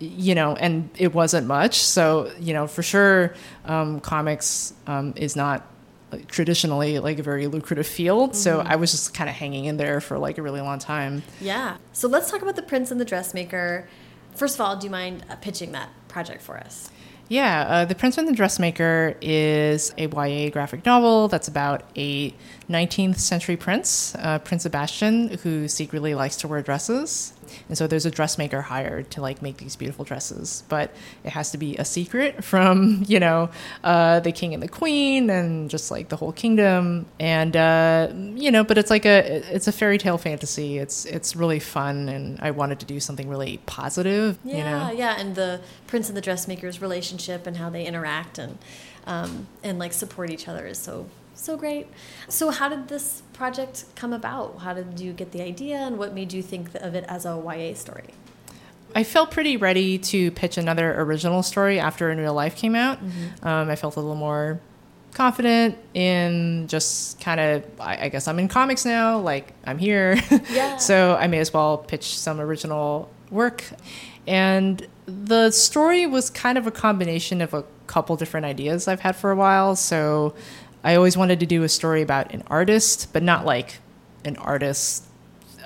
you know, and it wasn't much. So, you know, for sure, um, comics um, is not like, traditionally like a very lucrative field. So I was just kind of hanging in there for like a really long time. Yeah. So let's talk about the Prince and the Dressmaker. First of all, do you mind uh, pitching that project for us? Yeah, uh, The Prince and the Dressmaker is a YA graphic novel that's about a 19th century prince, uh, Prince Sebastian, who secretly likes to wear dresses. And so there's a dressmaker hired to like make these beautiful dresses, but it has to be a secret from you know uh, the king and the queen and just like the whole kingdom. And uh, you know, but it's like a it's a fairy tale fantasy. It's it's really fun, and I wanted to do something really positive. Yeah, you know, yeah, and the Prince and the Dressmaker's relationship and how they interact and um, and like support each other is so so great. So how did this project come about? How did you get the idea, and what made you think of it as a YA story? I felt pretty ready to pitch another original story after In Real Life came out. Um, I felt a little more confident in just kind of, I, I guess I'm in comics now, like I'm here. Yeah. so I may as well pitch some original work. And the story was kind of a combination of a couple different ideas I've had for a while. So I always wanted to do a story about an artist, but not like an artist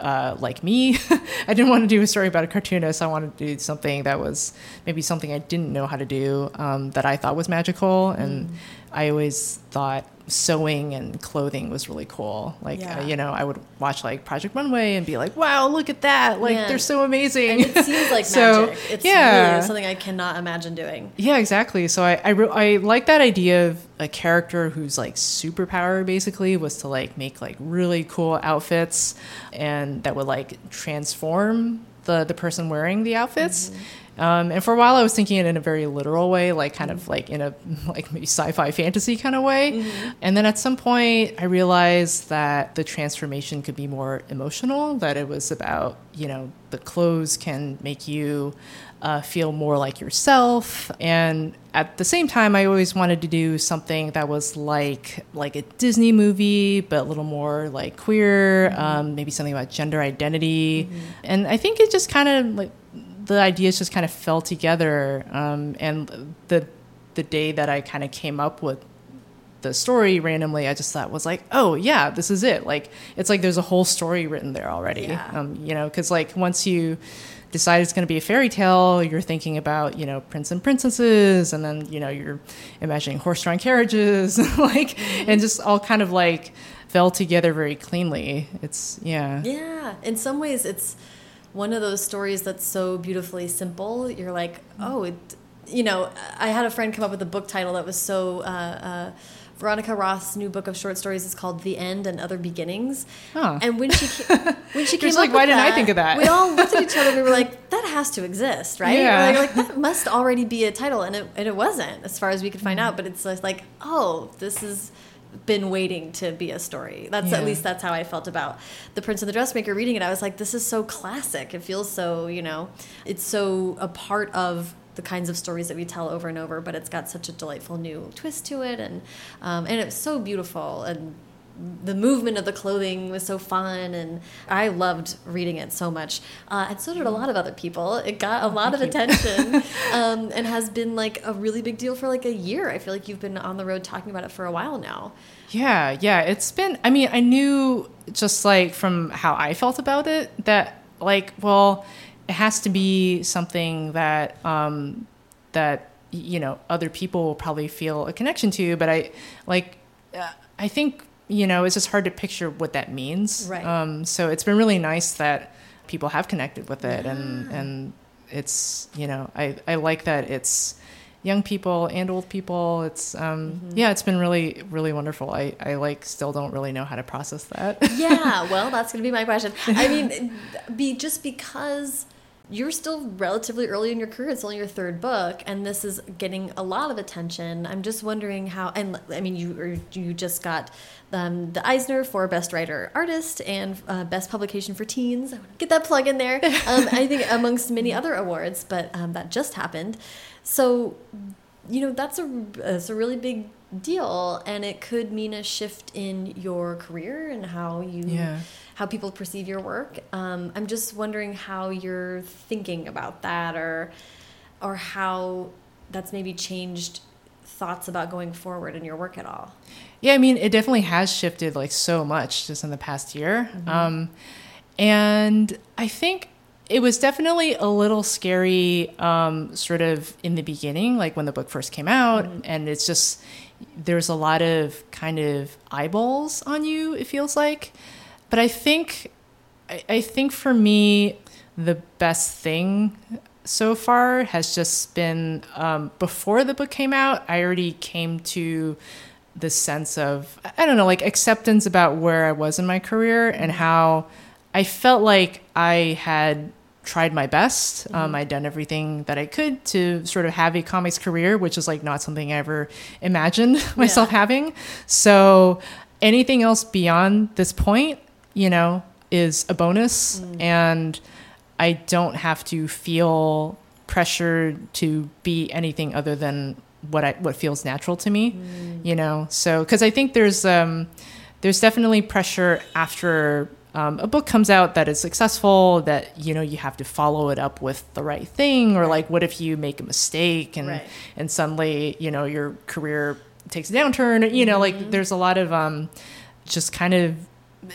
uh, like me. I didn't want to do a story about a cartoonist. I wanted to do something that was maybe something I didn't know how to do um, that I thought was magical. And Mm. I always thought sewing and clothing was really cool. Like, Yeah. uh, you know, I would watch like Project Runway and be like, wow, look at that. Like, Man. they're so amazing. And it seems like So, magic. It's yeah. really something I cannot imagine doing. Yeah, exactly. So I I, I like that idea of a character whose like superpower basically was to like make like really cool outfits and that would like transform the the person wearing the outfits. Um, and for a while, I was thinking it in a very literal way, like kind of like in a like maybe sci-fi fantasy kind of way. And then at some point, I realized that the transformation could be more emotional. That it was about you know the clothes can make you uh, feel more like yourself. And at the same time, I always wanted to do something that was like like a Disney movie, but a little more like queer. Um, maybe something about gender identity. And I think it just kind of like the ideas just kind of fell together. Um, and the the day that I kind of came up with the story randomly, I just thought was like, oh yeah, this is it. Like it's like there's a whole story written there already. Yeah. Um, you know, because like once you decide it's going to be a fairy tale, you're thinking about you know prince and princesses, and then you know you're imagining horse-drawn carriages, like and just all kind of like fell together very cleanly. It's yeah. Yeah, in some ways, it's one of those stories that's so beautifully simple. You're like, oh, it, you know, I had a friend come up with a book title that was so. Uh, uh, Veronica Roth's new book of short stories is called "The End and Other Beginnings," Huh. and when she when she came up like, why didn't I that, think of that? We all looked at each other and we were like, "That has to exist, right?" Yeah. We're Like, like, that must already be a title, and it and it wasn't, as far as we could find Mm. out. But it's like, oh, this is been waiting to be a story. That's Yeah. at least that's how I felt about The Prince and the Dressmaker reading it. I was like, this is so classic. It feels so, you know, it's so a part of the kinds of stories that we tell over and over, but it's got such a delightful new twist to it and um, and it's so beautiful and the movement of the clothing was so fun and I loved reading it so much uh, and so did a lot of other people it got a lot of thank you. attention um, and has been like a really big deal for like a year I feel like you've been on the road talking about it for a while now Yeah, yeah. It's been, I mean, I knew just like from how I felt about it that, like, well, it has to be something that, um, that, you know, other people will probably feel a connection to. But I, like, uh, I think, you know, it's just hard to picture what that means. Right. Um, so it's been really nice that people have connected with it and, and it's, you know, I, I like that it's, young people and old people. It's um yeah, it's been really really wonderful. I I like still don't really know how to process that. yeah, well, that's going to be my question. I mean, be just because you're still relatively early in your career, it's only your third book, and this is getting a lot of attention. I'm just wondering how. And I mean, you you just got um, the Eisner for Best Writer Artist and uh, Best Publication for Teens. Get that plug in there. Um, I think amongst many other awards, but um, that just happened. So you know that's a that's a really big deal and it could mean a shift in your career and how you Yeah. How people perceive your work um, i'm just wondering how you're thinking about that or or how that's maybe changed thoughts about going forward in your work at all Yeah, I mean, it definitely has shifted like so much just in the past year. Um, and I think it was definitely a little scary, um, sort of in the beginning, like when the book first came out. And it's just, there's a lot of kind of eyeballs on you, it feels like. But I think, I, I think for me, the best thing so far has just been um, before the book came out, I already came to the sense of I don't know, like acceptance about where I was in my career and how I felt like I had tried my best. Um, I'd done everything that I could to sort of have a comics career, which is like not something I ever imagined myself having. So anything else beyond this point, you know, is a bonus. And I don't have to feel pressured to be anything other than what I what feels natural to me, you know. So because I think there's um, there's definitely pressure after um, a book comes out that is successful that you know you have to follow it up with the right thing or like what if you make a mistake and Right. and suddenly you know your career takes a downturn you know? Like there's a lot of um, just kind of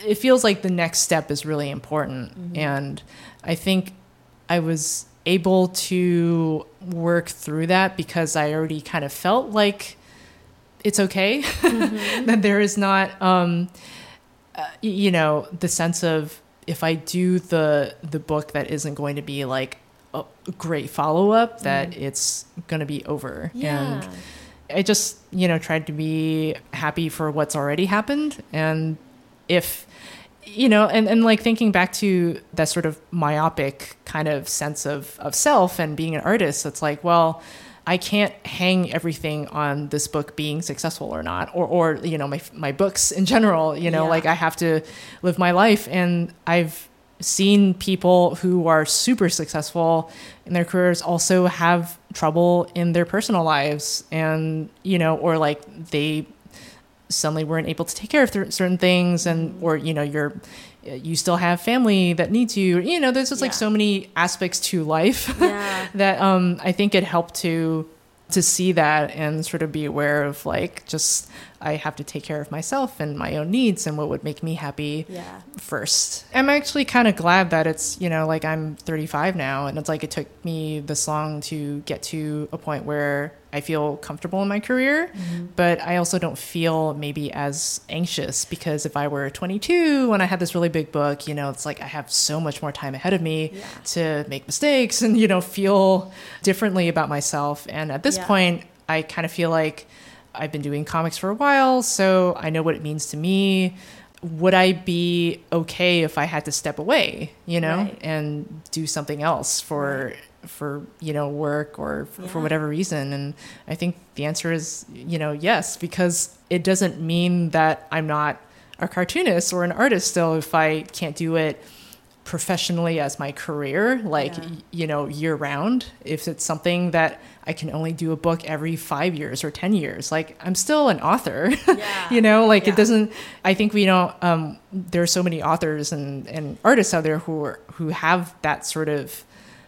it feels like the next step is really important. And i think i was able to work through that because i already kind of felt like it's okay that there is not um uh, you know the sense of if i do the the book that isn't going to be like a great follow-up that it's going to be over. Yeah. And I just, you know, tried to be happy for what's already happened. And if, you know, and, and like thinking back to that sort of myopic kind of sense of, of self and being an artist, it's like, well, I can't hang everything on this book being successful or not, or, or you know, my, my books in general, you know, Yeah. like I have to live my life. And I've seen people who are super successful in their careers also have trouble in their personal lives and you know or like they suddenly weren't able to take care of th- certain things and or you know you're you still have family that needs you you know there's just like Yeah. so many aspects to life yeah that um i think it helped to to see that and sort of be aware of like just i have to take care of myself and my own needs and what would make me happy yeah first. I'm actually kind of glad that it's, you know, like I'm 35 now and it's like it took me this long to get to a point where I feel comfortable in my career, mm-hmm. but I also don't feel maybe as anxious because if I were 22 when I had this really big book, you know, it's like I have so much more time ahead of me Yeah. to make mistakes and, you know, feel differently about myself. And at this Yeah. point, I kind of feel like I've been doing comics for a while, so I know what it means to me. Would I be okay if I had to step away, you know, Right. and do something else for for you know work or for, for whatever reason and i think the answer is you know yes because it doesn't mean that i'm not a cartoonist or an artist still if i can't do it professionally as my career like Yeah. you know year round if it's something that i can only do a book every 5 years or 10 years like i'm still an author Yeah. you know like Yeah. it doesn't i think we don't um there are so many authors and and artists out there who are who have that sort of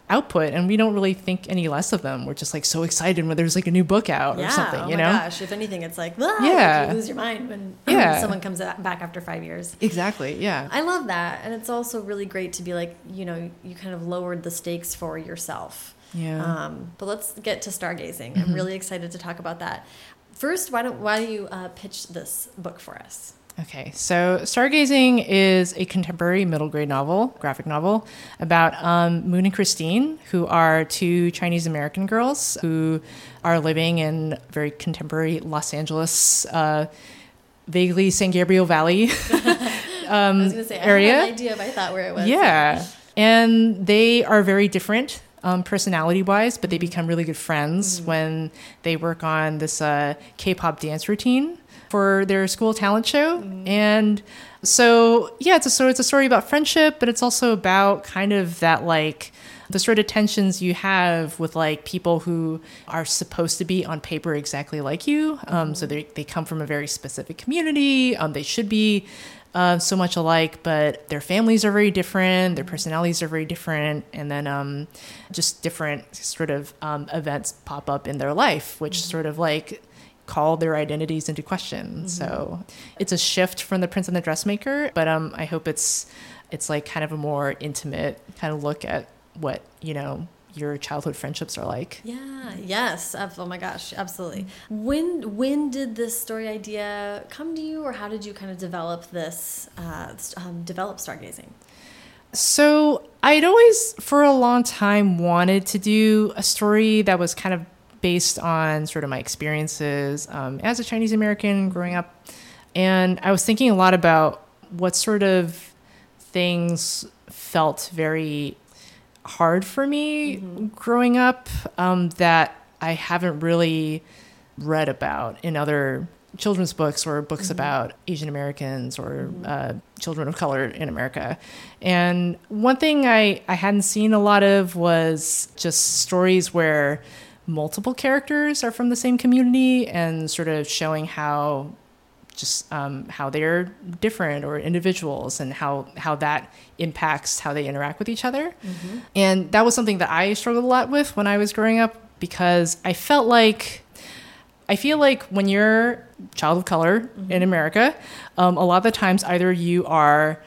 output and we don't really think any less of them we're just like so excited when there's like a new book out yeah. or something oh you my know gosh. If anything, it's like, ah, Yeah. you lose your mind when Yeah. someone comes back after five years. exactly yeah I love that. And it's also really great to be like, you know, you kind of lowered the stakes for yourself. yeah Um, but let's get to stargazing. Mm-hmm. I'm really excited to talk about that. First, why don't why don't you uh, pitch this book for us? Okay, so Stargazing is a contemporary middle grade novel, graphic novel, about um, Moon and Christine, who are two Chinese American girls who are living in very contemporary Los Angeles, uh, vaguely San Gabriel Valley I was going to say, I area. had an idea if I thought where it was. Yeah. And they are very different um, personality wise, but they become really good friends when they work on this uh, K pop dance routine for their school talent show. And so, yeah, it's a, so it's a story about friendship, but it's also about kind of that like the sort of tensions you have with like people who are supposed to be on paper exactly like you. Um, so they, they come from a very specific community. Um, they should be uh, so much alike, but their families are very different, their personalities are very different, and then um, just different sort of um, events pop up in their life, which sort of like call their identities into question. So it's a shift from the Prince and the Dressmaker, but um, I hope it's it's like kind of a more intimate kind of look at what you know your childhood friendships are like. Yeah. Yes. Oh my gosh. Absolutely. When when did this story idea come to you, or how did you kind of develop this? Uh, um, develop stargazing. So I'd always, for a long time, wanted to do a story that was kind of based on sort of my experiences um, as a Chinese American growing up. And I was thinking a lot about what sort of things felt very hard for me growing up um, that I haven't really read about in other children's books or books about Asian Americans or uh, children of color in America. And one thing I, I hadn't seen a lot of was just stories where multiple characters are from the same community and sort of showing how just um, how they're different or individuals and how how that impacts how they interact with each other. And that was something that i struggled a lot with when i was growing up because i felt like i feel like when you're child of color in america um, a lot of the times either you are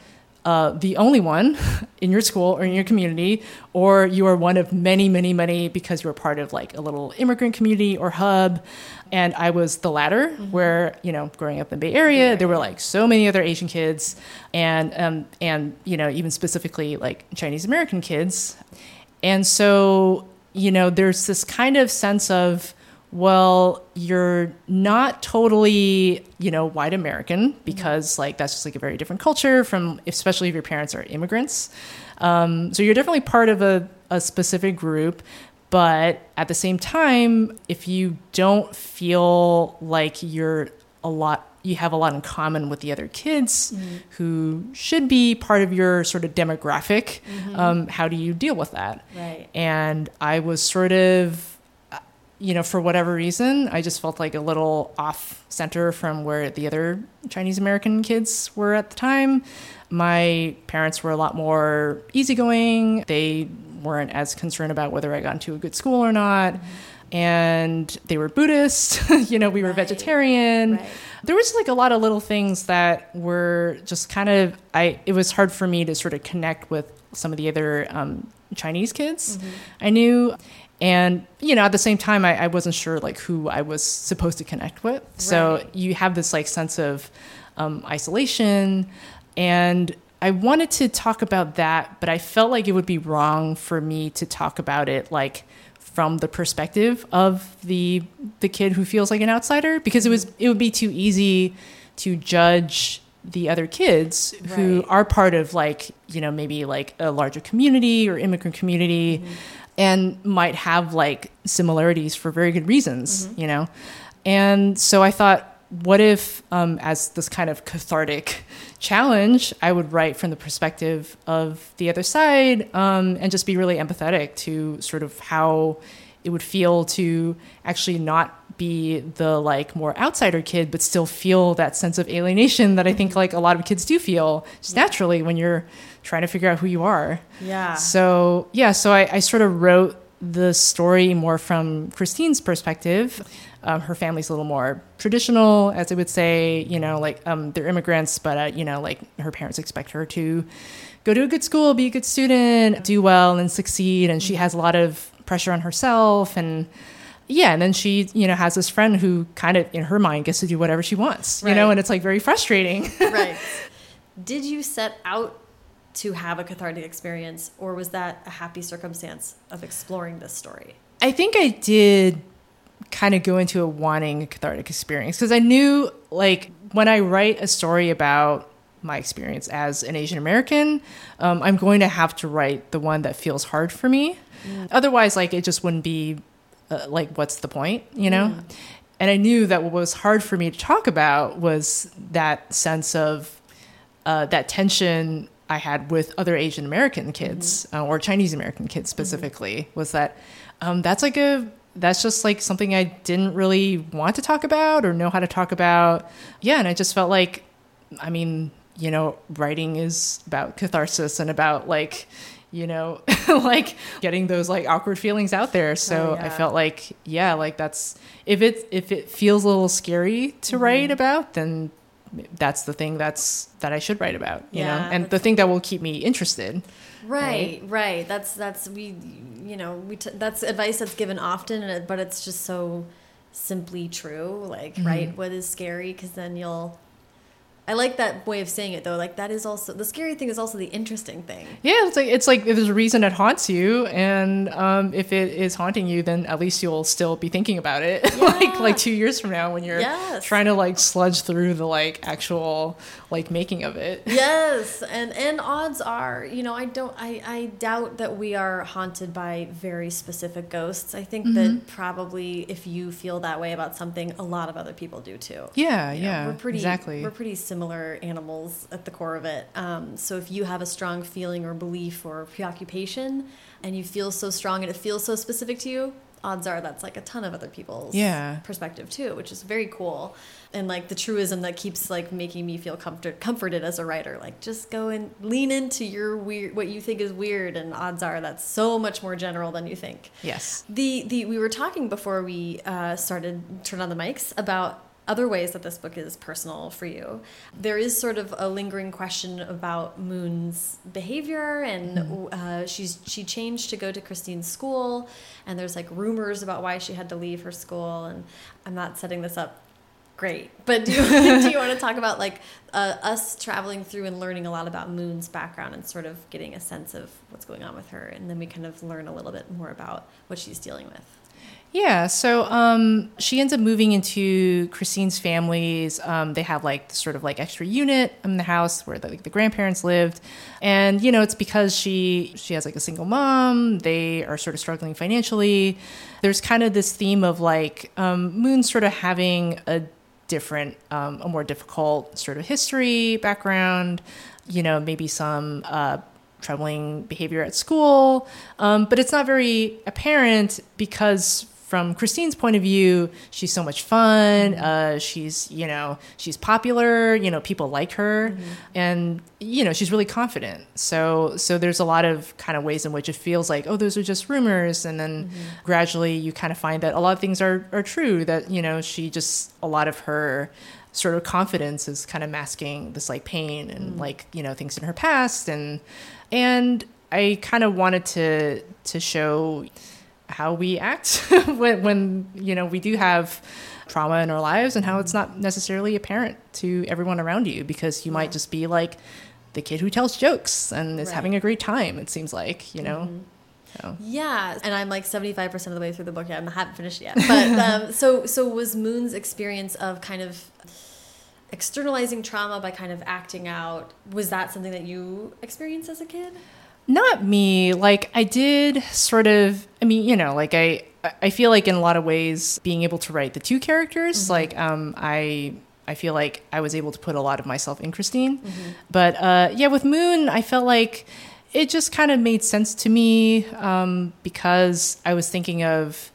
uh, the only one in your school or in your community, or you are one of many, many, many because you're part of like a little immigrant community or hub. And I was the latter, where you know, growing up in the Bay Area, there were like so many other Asian kids, and um, and you know, even specifically like Chinese American kids, and so you know, there's this kind of sense of well, you're not totally, you know, white American because like that's just like a very different culture from, especially if your parents are immigrants. Um, so you're definitely part of a, a specific group. But at the same time, if you don't feel like you're a lot, you have a lot in common with the other kids who should be part of your sort of demographic, um, how do you deal with that? Right. and I was sort of, you know, for whatever reason, I just felt like a little off center from where the other Chinese American kids were at the time. My parents were a lot more easygoing. They weren't as concerned about whether I got into a good school or not. And they were Buddhist, you know, we were Right. vegetarian Right. there was like a lot of little things that were just kind of i it was hard for me to sort of connect with some of the other um, chinese kids i knew and you know at the same time I, I wasn't sure like who i was supposed to connect with. So you have this like sense of um, isolation. And i wanted to talk about that but i felt like it would be wrong for me to talk about it like from the perspective of the the kid who feels like an outsider because it was it would be too easy to judge the other kids who are part of like you know maybe like a larger community or immigrant community. Mm-hmm. And might have like similarities for very good reasons Mm-hmm. you know? And so i thought what if um, as this kind of cathartic challenge i would write from the perspective of the other side um, and just be really empathetic to sort of how it would feel to actually not be the like more outsider kid but still feel that sense of alienation that i think like a lot of kids do feel just naturally when you're trying to figure out who you are Yeah. so yeah, so I, I sort of wrote the story more from Christine's perspective. Um, her family's a little more traditional, as I would say. You know, like um, they're immigrants, but uh, you know, like her parents expect her to go to a good school, be a good student, do well, and succeed. And she has a lot of pressure on herself, and yeah, and then she you know has this friend who kind of in her mind gets to do whatever she wants. You know, and it's like very frustrating. right. Did you set out to have a cathartic experience, or was that a happy circumstance of exploring this story? I think I did kind of go into a wanting a cathartic experience because I knew like when I write a story about my experience as an Asian American, um, I'm going to have to write the one that feels hard for me. Otherwise, like it just wouldn't be uh, like what's the point, you know? And I knew that what was hard for me to talk about was that sense of uh, that tension I had with other Asian American kids uh, or Chinese American kids specifically was that um, that's like a that's just like something I didn't really want to talk about or know how to talk about. Yeah, and I just felt like, I mean, you know, writing is about catharsis and about like, you know, like getting those like awkward feelings out there. So Oh, I felt like, yeah, like that's if it if it feels a little scary to Mm-hmm. write about, then that's the thing that's that I should write about, you know, and the thing that will keep me interested. Right, right. That's that's we, you know, we t- that's advice that's given often, it, but it's just so simply true. Like, mm-hmm. write what is scary, because then you'll. I like that way of saying it though. Like that is also the scary thing is also the interesting thing. Yeah, it's like it's like if there's a reason it haunts you, and um, if it is haunting you, then at least you'll still be thinking about it, like like two years from now when you're Yes. trying to like sludge through the like actual like making of it. yes and and odds are you know i don't i i doubt that we are haunted by very specific ghosts i think that probably if you feel that way about something a lot of other people do too Yeah, You know, yeah, we're pretty exactly. we're pretty similar animals at the core of it um, so if you have a strong feeling or belief or preoccupation and you feel so strong and it feels so specific to you odds are that's like a ton of other people's Yeah. perspective too which is very cool and like the truism that keeps like making me feel comfort comforted as a writer like just go and lean into your weird what you think is weird and odds are that's so much more general than you think yes. the the we were talking before we uh, started turn on the mics about other ways that this book is personal for you. There is sort of a lingering question about Moon's behavior, and uh, she's she changed to go to Christine's school, and there's like rumors about why she had to leave her school. And I'm not setting this up great, but do you, do you want to talk about like uh, us traveling through and learning a lot about Moon's background and sort of getting a sense of what's going on with her, and then we kind of learn a little bit more about what she's dealing with. Yeah, so um, she ends up moving into Christine's family's. Um, they have like the sort of like extra unit in the house where the, like, the grandparents lived, and you know it's because she she has like a single mom. They are sort of struggling financially. There's kind of this theme of like um, Moon sort of having a different, um, a more difficult sort of history background. You know, maybe some. Uh, troubling behavior at school, um, but it's not very apparent because from Christine's point of view, she's so much fun. Mm-hmm. Uh, she's, you know, she's popular. You know, people like her, mm-hmm. and you know, she's really confident. So, so there's a lot of kind of ways in which it feels like, oh, those are just rumors, and then mm-hmm. gradually you kind of find that a lot of things are are true. That you know, she just a lot of her sort of confidence is kind of masking this like pain and like you know things in her past and and I kind of wanted to to show how we act when when you know we do have trauma in our lives and how it's not necessarily apparent to everyone around you because you might just be like the kid who tells jokes and is Right. having a great time it seems like you know so Yeah, and I'm like 75% of the way through the book yet. I haven't finished it yet. But um, so so was Moon's experience of kind of externalizing trauma by kind of acting out. Was that something that you experienced as a kid? Not me. Like I did sort of I mean, you know, like I I feel like in a lot of ways being able to write the two characters, mm -hmm. like um I I feel like I was able to put a lot of myself in Christine. Mm -hmm. But uh yeah, with Moon, I felt like it just kind of made sense to me um because I was thinking of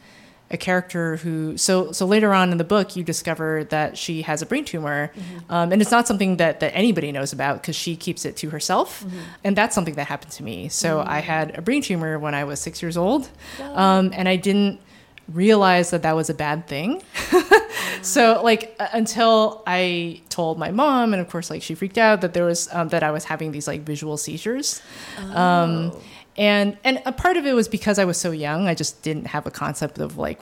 a character who so so later on in the book you discover that she has a brain tumor. Mm-hmm. um, and it's not something that that anybody knows about because she keeps it to herself. Mm-hmm. and that's something that happened to me. So mm-hmm. i had a brain tumor when i was six years old. Um, and i didn't realize that that was a bad thing. So like until i told my mom and of course like she freaked out that there was um, that i was having these like visual seizures. Um, oh and and a part of it was because I was so young. I just didn't have a concept of like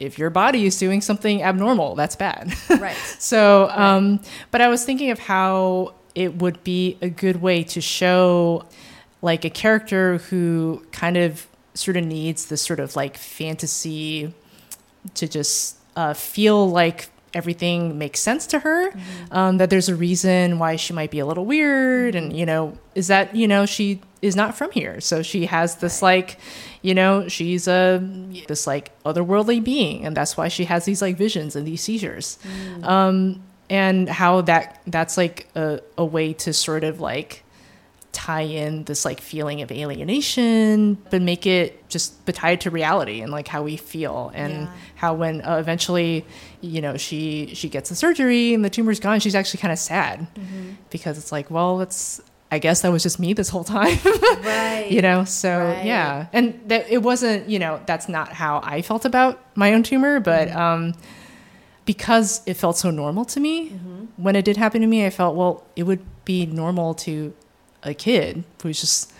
if your body is doing something abnormal, that's bad. Right. so, um, but I was thinking of how it would be a good way to show like a character who kind of sort of needs this sort of like fantasy to just uh, feel like everything makes sense to her mm-hmm. um, that there's a reason why she might be a little weird and you know is that you know she is not from here so she has this like you know she's a this like otherworldly being and that's why she has these like visions and these seizures mm. um, and how that that's like a, a way to sort of like tie in this like feeling of alienation but make it just but tie it to reality and like how we feel and yeah. how when uh, eventually you know she she gets the surgery and the tumor's gone she's actually kind of sad mm-hmm. because it's like well it's I guess that was just me this whole time. right. You know, so right. yeah. And that it wasn't, you know, that's not how I felt about my own tumor, but mm-hmm. um because it felt so normal to me mm-hmm. when it did happen to me, I felt, well, it would be normal to a kid who's just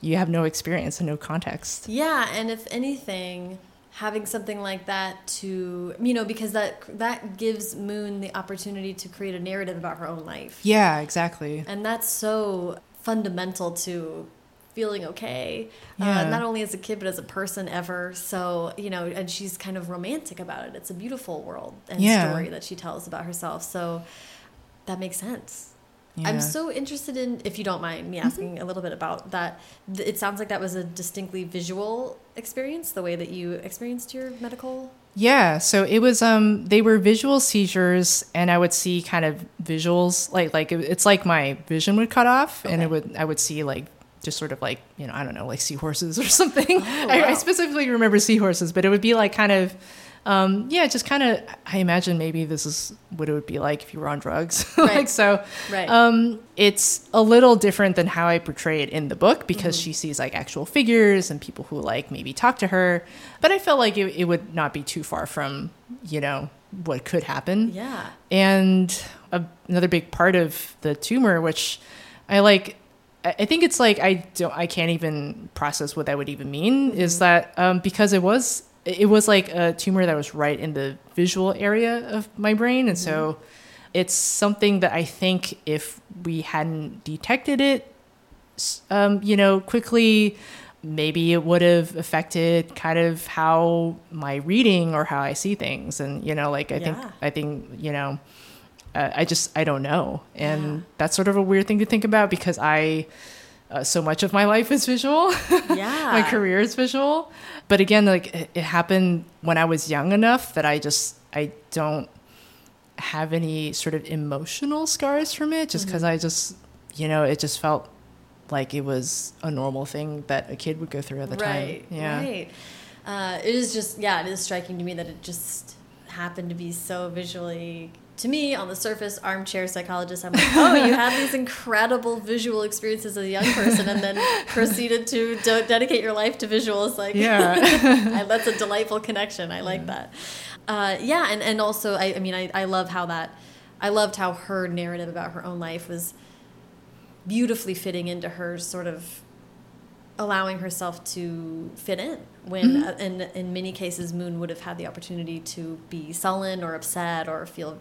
you have no experience and no context. Yeah, and if anything, having something like that to you know because that that gives Moon the opportunity to create a narrative about her own life. Yeah, exactly. And that's so fundamental to feeling okay uh, yeah. uh, not only as a kid but as a person ever so you know and she's kind of romantic about it it's a beautiful world and yeah. story that she tells about herself so that makes sense yeah. I'm so interested in, if you don't mind me mm-hmm. asking mm -hmm. a little bit about that. It sounds like that was a distinctly visual experience, the way that you experienced your medical. Yeah, so it was um they were visual seizures and I would see kind of visuals like like it's like my vision would cut off okay. and it would I would see like just sort of like, you know, I don't know, like seahorses or something. Oh, wow. I, I specifically remember seahorses, but it would be like kind of um, yeah, just kind of, I imagine maybe this is what it would be like if you were on drugs. Right. like, so, right. um, it's a little different than how I portray it in the book because mm -hmm. she sees like actual figures and people who like maybe talk to her. But I felt like it, it would not be too far from, you know, what could happen. Yeah. And a, another big part of the tumor, which I like, I think it's like I don't I can't even process what that would even mean mm -hmm. is mm-hmm. that um, because it was it was like a tumor that was right in the visual area of my brain and mm -hmm. so mm-hmm. it's something that i think if we hadn't detected it um, you know quickly maybe it would have affected kind of how my reading or how i see things and you know like i yeah. think i think you know uh, i just i don't know and yeah. that's sort of a weird thing to think about because i uh, so much of my life is visual. Yeah. my career is visual. But again, like it, it, happened when I was young enough that I just I don't have any sort of emotional scars from it just because mm -hmm. I just you know, it just felt like it was a normal thing that a kid would go through at the right, time. Yeah. Right. Uh, it is just yeah, it is striking to me that it just happened to be so visually to me, on the surface, armchair psychologist, I'm like, oh, you have these incredible visual experiences as a young person, and then proceeded to de dedicate your life to visuals. Like, yeah, that's a delightful connection. I like yeah. that. Uh, yeah, and and also, I, I mean, I, I love how that, I loved how her narrative about her own life was beautifully fitting into her sort of allowing herself to fit in when mm -hmm. in in many cases moon would have had the opportunity to be sullen or upset or feel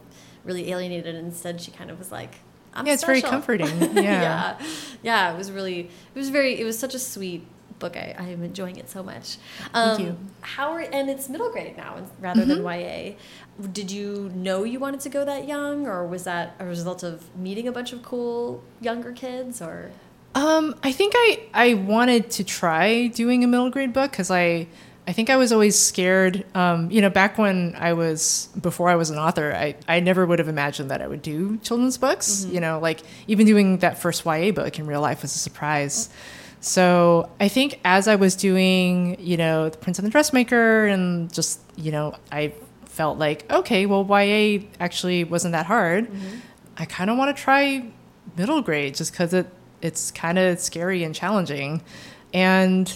really alienated instead she kind of was like I'm yeah it's special. very comforting yeah. yeah yeah it was really it was very it was such a sweet book. I, I am enjoying it so much. Thank you. How are, and it's middle grade now rather than Mm-hmm. YA. Did you know you wanted to go that young, or was that a result of meeting a bunch of cool younger kids, or? Um, I think I I wanted to try doing a middle grade book because I I think I was always scared. Um, you know, back when I was before I was an author, I I never would have imagined that I would do children's books. You know, like even doing that first YA book in real life was a surprise. So I think as I was doing, you know, The Prince and the Dressmaker, and just you know, I felt like okay, well, YA actually wasn't that hard. I kind of want to try middle grade just because it it's kind of scary and challenging, and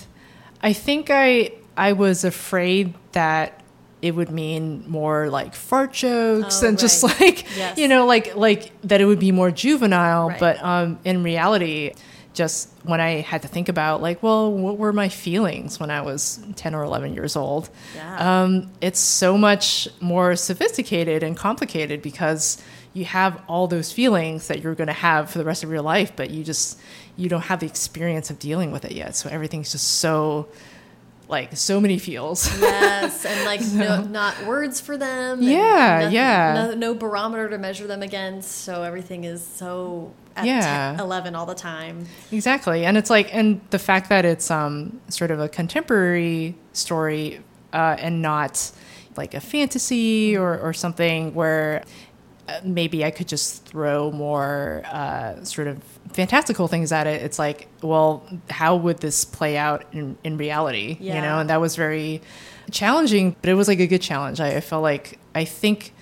I think I I was afraid that it would mean more like fart jokes Oh, and just like Yes. you know like like that it would be more juvenile Right. but um in reality just when i had to think about like well what were my feelings when i was 10 or 11 years old Yeah. um, it's so much more sophisticated and complicated because you have all those feelings that you're going to have for the rest of your life but you just you don't have the experience of dealing with it yet so everything's just so like so many feels yes, and like no, not words for them. Yeah, nothing- yeah. No, no barometer to measure them against, so everything is so at Yeah. 10, 11 all the time. Exactly. And it's like, and the fact that it's um, sort of a contemporary story uh, and not like a fantasy or, or something where maybe I could just throw more uh, sort of fantastical things at it. It's like, well, how would this play out in, in reality? You know, and that was very challenging, but it was like a good challenge. I, I felt like, I think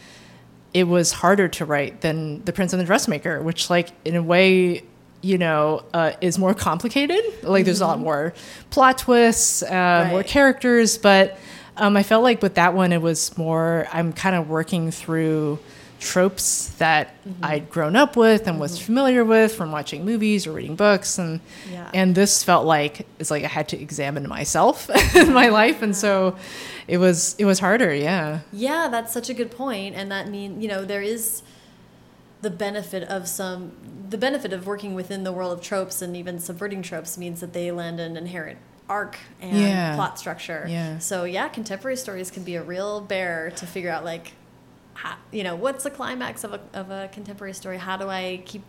it was harder to write than The Prince and the Dressmaker, which, like, in a way, you know, uh, is more complicated. Like, there's a lot more plot twists, uh, more characters, but um, I felt like with that one, it was more, I'm kind of working through tropes that mm-hmm. I'd grown up with and was mm-hmm. familiar with from watching movies or reading books and Yeah. and this felt like it's like I had to examine myself in my life and so it was it was harder yeah Yeah, that's such a good point, and that mean you know there is the benefit of some the benefit of working within the world of tropes and even subverting tropes means that they lend an inherent arc and Yeah. plot structure. Yeah. So yeah, contemporary stories can be a real bear to figure out like, how, you know, what's the climax of a of a contemporary story? How do I keep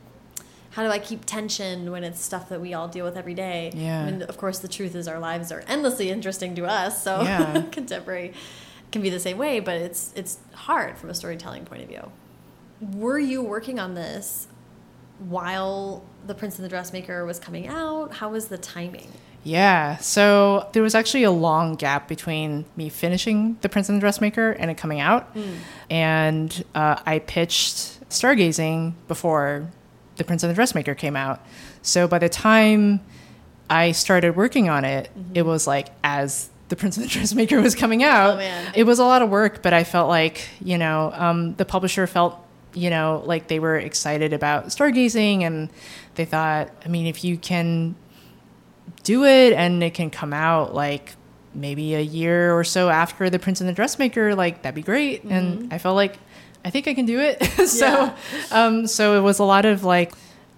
how do I keep tension when it's stuff that we all deal with every day? Yeah. I mean, of course, the truth is our lives are endlessly interesting to us. So Yeah. contemporary can be the same way, but it's it's hard from a storytelling point of view. Were you working on this while The Prince and the Dressmaker was coming out? How was the timing? Yeah. So there was actually a long gap between me finishing The Prince and the Dressmaker and it coming out. And uh, I pitched Stargazing before The Prince and the Dressmaker came out. So by the time I started working on it, it was like as The Prince and the Dressmaker was coming out. Oh, man. It was a lot of work, but I felt like, you know, um, the publisher felt, you know, like they were excited about Stargazing and they thought, I mean, if you can do it and it can come out like maybe a year or so after the prince and the dressmaker like that'd be great. And i felt like i think i can do it. So Yeah. um so it was a lot of like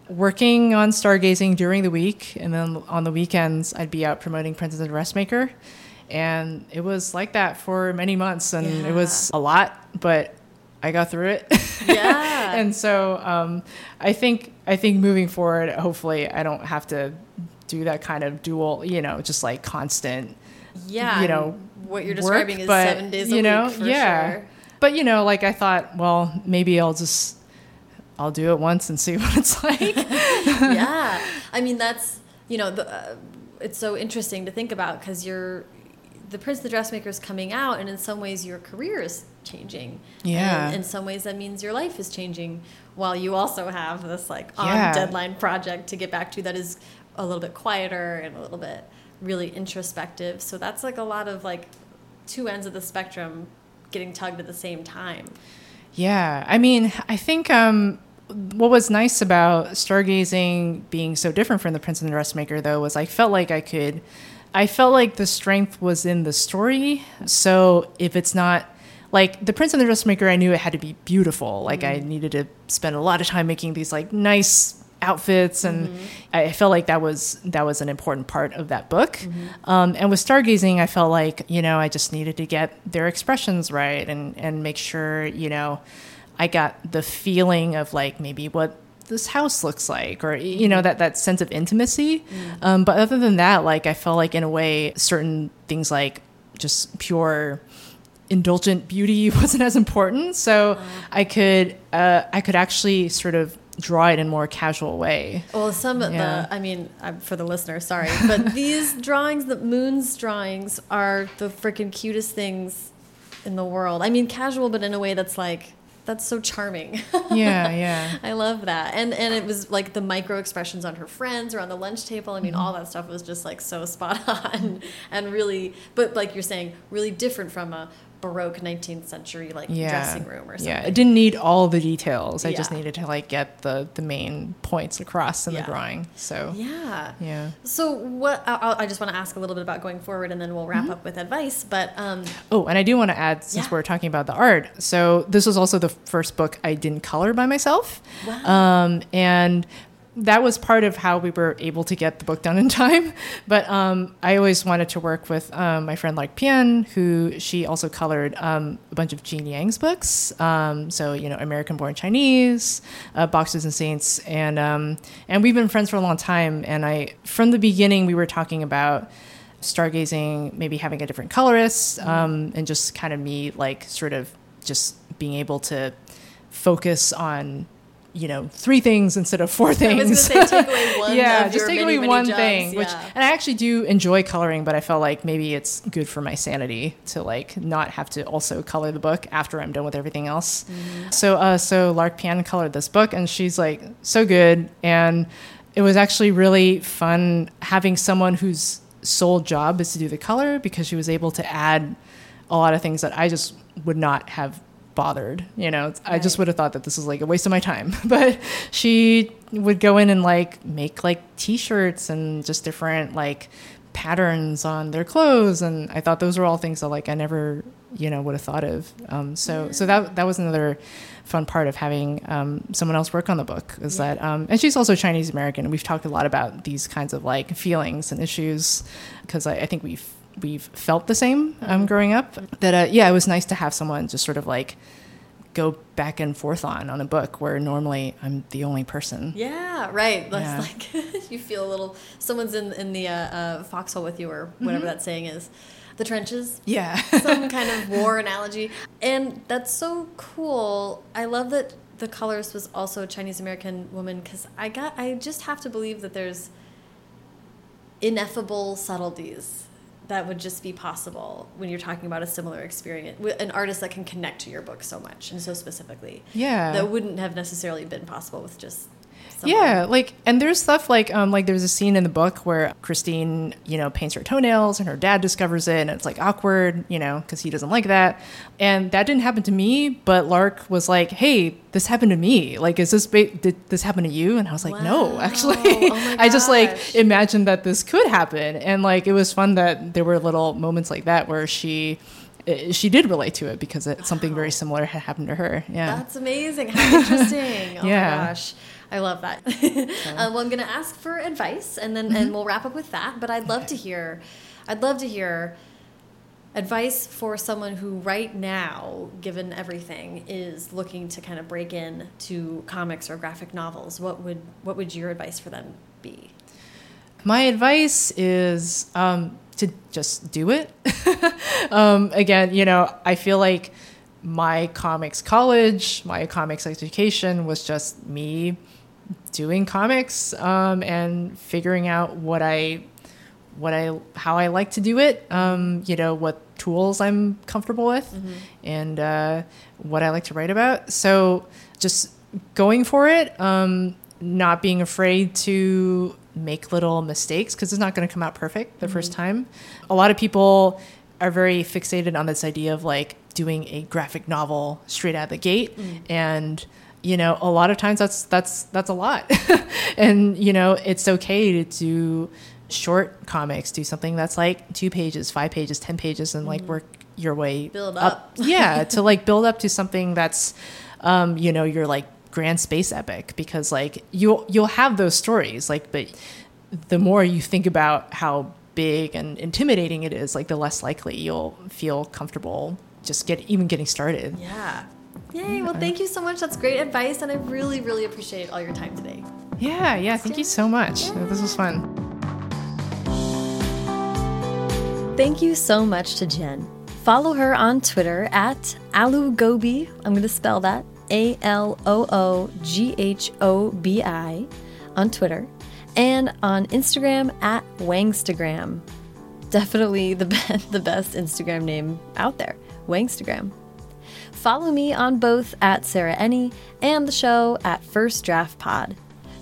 working on stargazing during the week and then on the weekends i'd be out promoting prince and the dressmaker. And it was like that for many months and it was a lot but i got through it. Yeah. and so um, I think I think moving forward, hopefully, I don't have to do that kind of dual, you know, just like constant. yeah. you know, what you're work, describing is but, seven days a you know, week for yeah. sure. But you know, like I thought, well, maybe I'll just I'll do it once and see what it's like. yeah i mean that's you know the, uh, it's so interesting to think about because you're the prince the dressmaker is coming out and in some ways your career is changing Yeah. and in some ways that means your life is changing while you also have this like on Yeah. deadline project to get back to that is a little bit quieter and a little bit really introspective so that's like a lot of like two ends of the spectrum getting tugged at the same time Yeah, I mean, I think um, what was nice about stargazing being so different from the Prince and the Dressmaker, though, was I felt like I could, I felt like the strength was in the story. So if it's not like the Prince and the Dressmaker, I knew it had to be beautiful. Like I needed to spend a lot of time making these like nice outfits and I felt like that was that was an important part of that book. Um, and with stargazing, I felt like you know I just needed to get their expressions right and and make sure you know I got the feeling of like maybe what this house looks like or you know that that sense of intimacy. Um, but other than that like i felt like in a way certain things like just pure indulgent beauty wasn't as important. So i could uh, i could actually sort of draw it in a more casual way Well, some of Yeah. the, I mean, I'm, for the listener, sorry, but these drawings, the moon's drawings, are the freaking cutest things in the world. I mean, casual, but in a way that's like, that's so charming. yeah yeah I love that. And and it was like the micro expressions on her friends or on the lunch table. I mean, Mm-hmm. all that stuff was just like so spot on and really, but like you're saying, really different from a Baroque 19th century like yeah dressing room or something. yeah it didn't need all the details i just needed to like get the the main points across in Yeah. the drawing so Yeah. yeah So what? I, I- just want to ask a little bit about going forward, and then we'll wrap up with advice. But um, Oh, and I do want to add, since Yeah. we're talking about the art, so this was also the first book I didn't color by myself. Wow. Um, and that was part of how we were able to get the book done in time. But um, I always wanted to work with um, my friend Lark Pien, who she also colored um, a bunch of Gene Yang's books. Um, so, you know, American Born Chinese, uh, Boxers and Saints. And, um, and we've been friends for a long time. And I, from the beginning, we were talking about stargazing, maybe having a different colorist, um, and just kind of me like sort of just being able to focus on you know three things instead of four things. say take away one. yeah, just take many, away one jobs. thing. Which and I actually do enjoy coloring, but I felt like maybe it's good for my sanity to like not have to also color the book after I'm done with everything else. Mm-hmm. So uh, so Lark Pien colored this book, and she's like so good, and it was actually really fun having someone whose sole job is to do the color because she was able to add a lot of things that I just would not have bothered. You know, I just would have thought that this was like a waste of my time. But she would go in and like make like t-shirts and just different like patterns on their clothes and I thought those were all things that like I never, you know, would have thought of. Um, so so that that was another fun part of having um, someone else work on the book is Yeah. that um, and she's also Chinese American and we've talked a lot about these kinds of like feelings and issues because I, I think we've we've felt the same um, growing up that uh, yeah it was nice to have someone just sort of like go back and forth on on a book where normally I'm the only person Yeah, right. That's Yeah. like you feel a little. Someone's in in the uh, uh, foxhole with you, or whatever that saying is. The trenches. yeah Some kind of war analogy, and that's so cool. I love that the colorist was also a Chinese American woman because I got. I just have to believe that there's ineffable subtleties that would just be possible when you're talking about a similar experience with an artist that can connect to your book so much and so specifically. Yeah. That wouldn't have necessarily been possible with just someone. Yeah, like and there's stuff like um like there's a scene in the book where Christine, you know, paints her toenails and her dad discovers it and it's like awkward, you know, cuz he doesn't like that. And that didn't happen to me, but Lark was like, "Hey, this happened to me. Like is this ba- did this happen to you?" And I was like, "No, actually." Oh I just like imagined that this could happen and like it was fun that there were little moments like that where she eh, she did relate to it because it, something very similar had happened to her. Yeah. That's amazing. How interesting. Oh Yeah. my gosh. I love that. uh, well, I'm going to ask for advice and then Mm-hmm. and we'll wrap up with that. But I'd love to hear, I'd love to hear advice for someone who right now, given everything, is looking to kind of break in to comics or graphic novels. What would what would your advice for them be? My advice is um, to just do it. um, again, you know, I feel like my comics college, my comics education was just me doing comics um, and figuring out what I what I how I like to do it. Um, you know what tools I'm comfortable with, and uh, what I like to write about. So just going for it, um, not being afraid to make little mistakes because it's not going to come out perfect the first time. A lot of people are very fixated on this idea of like doing a graphic novel straight out of the gate and you know a lot of times that's that's that's a lot. And you know it's okay to do short comics do something that's like two pages five pages ten pages and like work your way Build up. yeah to like build up to something that's um you know your like grand space epic. Because like you'll you'll have those stories like but the more you think about how big and intimidating it is like the less likely you'll feel comfortable just get even getting started. Yeah yay well thank you so much that's great advice and i really really appreciate all your time today yeah yeah thank you so much yeah. this was fun thank you so much to jen follow her on twitter at alugobi. i'm going to spell that a L O O G H O B I, on Twitter, and on Instagram at Wangstagram. Definitely the, be- the best Instagram name out there, Wangstagram. Follow me on both at Sarah Enni and the show at First Draft Pod.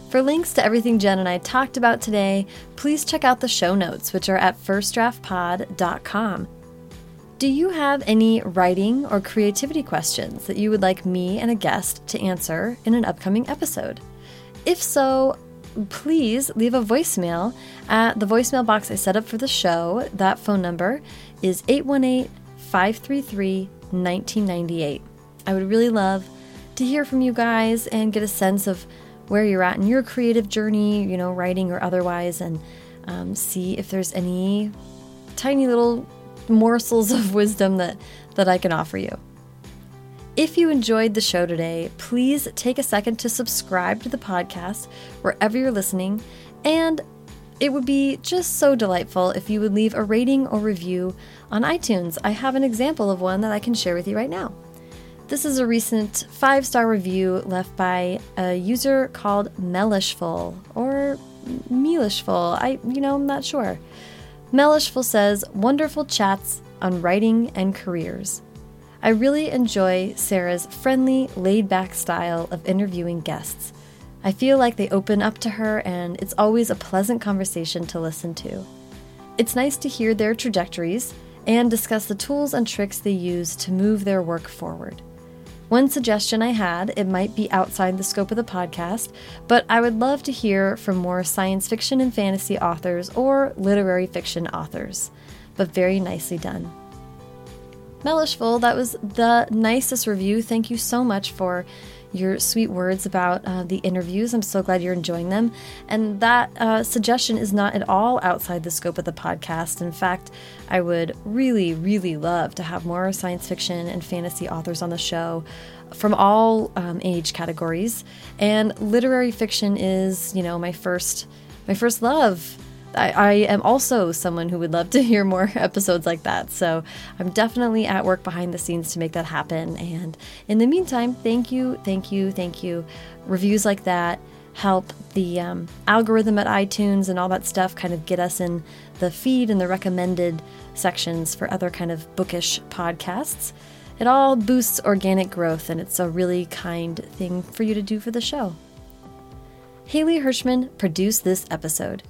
For links to everything Jen and I talked about today, please check out the show notes, which are at firstdraftpod.com. Do you have any writing or creativity questions that you would like me and a guest to answer in an upcoming episode? If so, please leave a voicemail at the voicemail box I set up for the show. That phone number is 818 533 1998. I would really love to hear from you guys and get a sense of where you're at in your creative journey, you know, writing or otherwise, and um, see if there's any tiny little morsels of wisdom that, that I can offer you. If you enjoyed the show today, please take a second to subscribe to the podcast wherever you're listening, and it would be just so delightful if you would leave a rating or review on iTunes. I have an example of one that I can share with you right now. This is a recent five star review left by a user called Mellishful or Melishful. I, you know, I'm not sure. Mellishful says, wonderful chats on writing and careers. I really enjoy Sarah's friendly, laid back style of interviewing guests. I feel like they open up to her, and it's always a pleasant conversation to listen to. It's nice to hear their trajectories and discuss the tools and tricks they use to move their work forward. One suggestion I had, it might be outside the scope of the podcast, but I would love to hear from more science fiction and fantasy authors or literary fiction authors. But very nicely done. Mellishful, that was the nicest review. Thank you so much for your sweet words about uh, the interviews. I'm so glad you're enjoying them. And that uh, suggestion is not at all outside the scope of the podcast. In fact, I would really, really love to have more science fiction and fantasy authors on the show from all um, age categories. And literary fiction is, you know, my first my first love. I, I, am also someone who would love to hear more episodes like that. So I'm definitely at work behind the scenes to make that happen. And in the meantime, thank you, thank you, thank you. Reviews like that help the um, algorithm at iTunes and all that stuff kind of get us in the feed and the recommended sections for other kind of bookish podcasts. It all boosts organic growth, and it's a really kind thing for you to do for the show. Haley Hirschman produced this episode.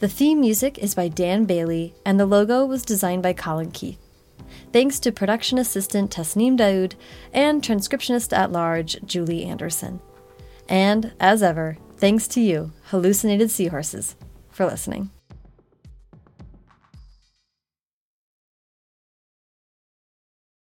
The theme music is by Dan Bailey, and the logo was designed by Colin Keith. Thanks to production assistant Tasneem Daoud and transcriptionist at large Julie Anderson. And, as ever, thanks to you, hallucinated seahorses, for listening.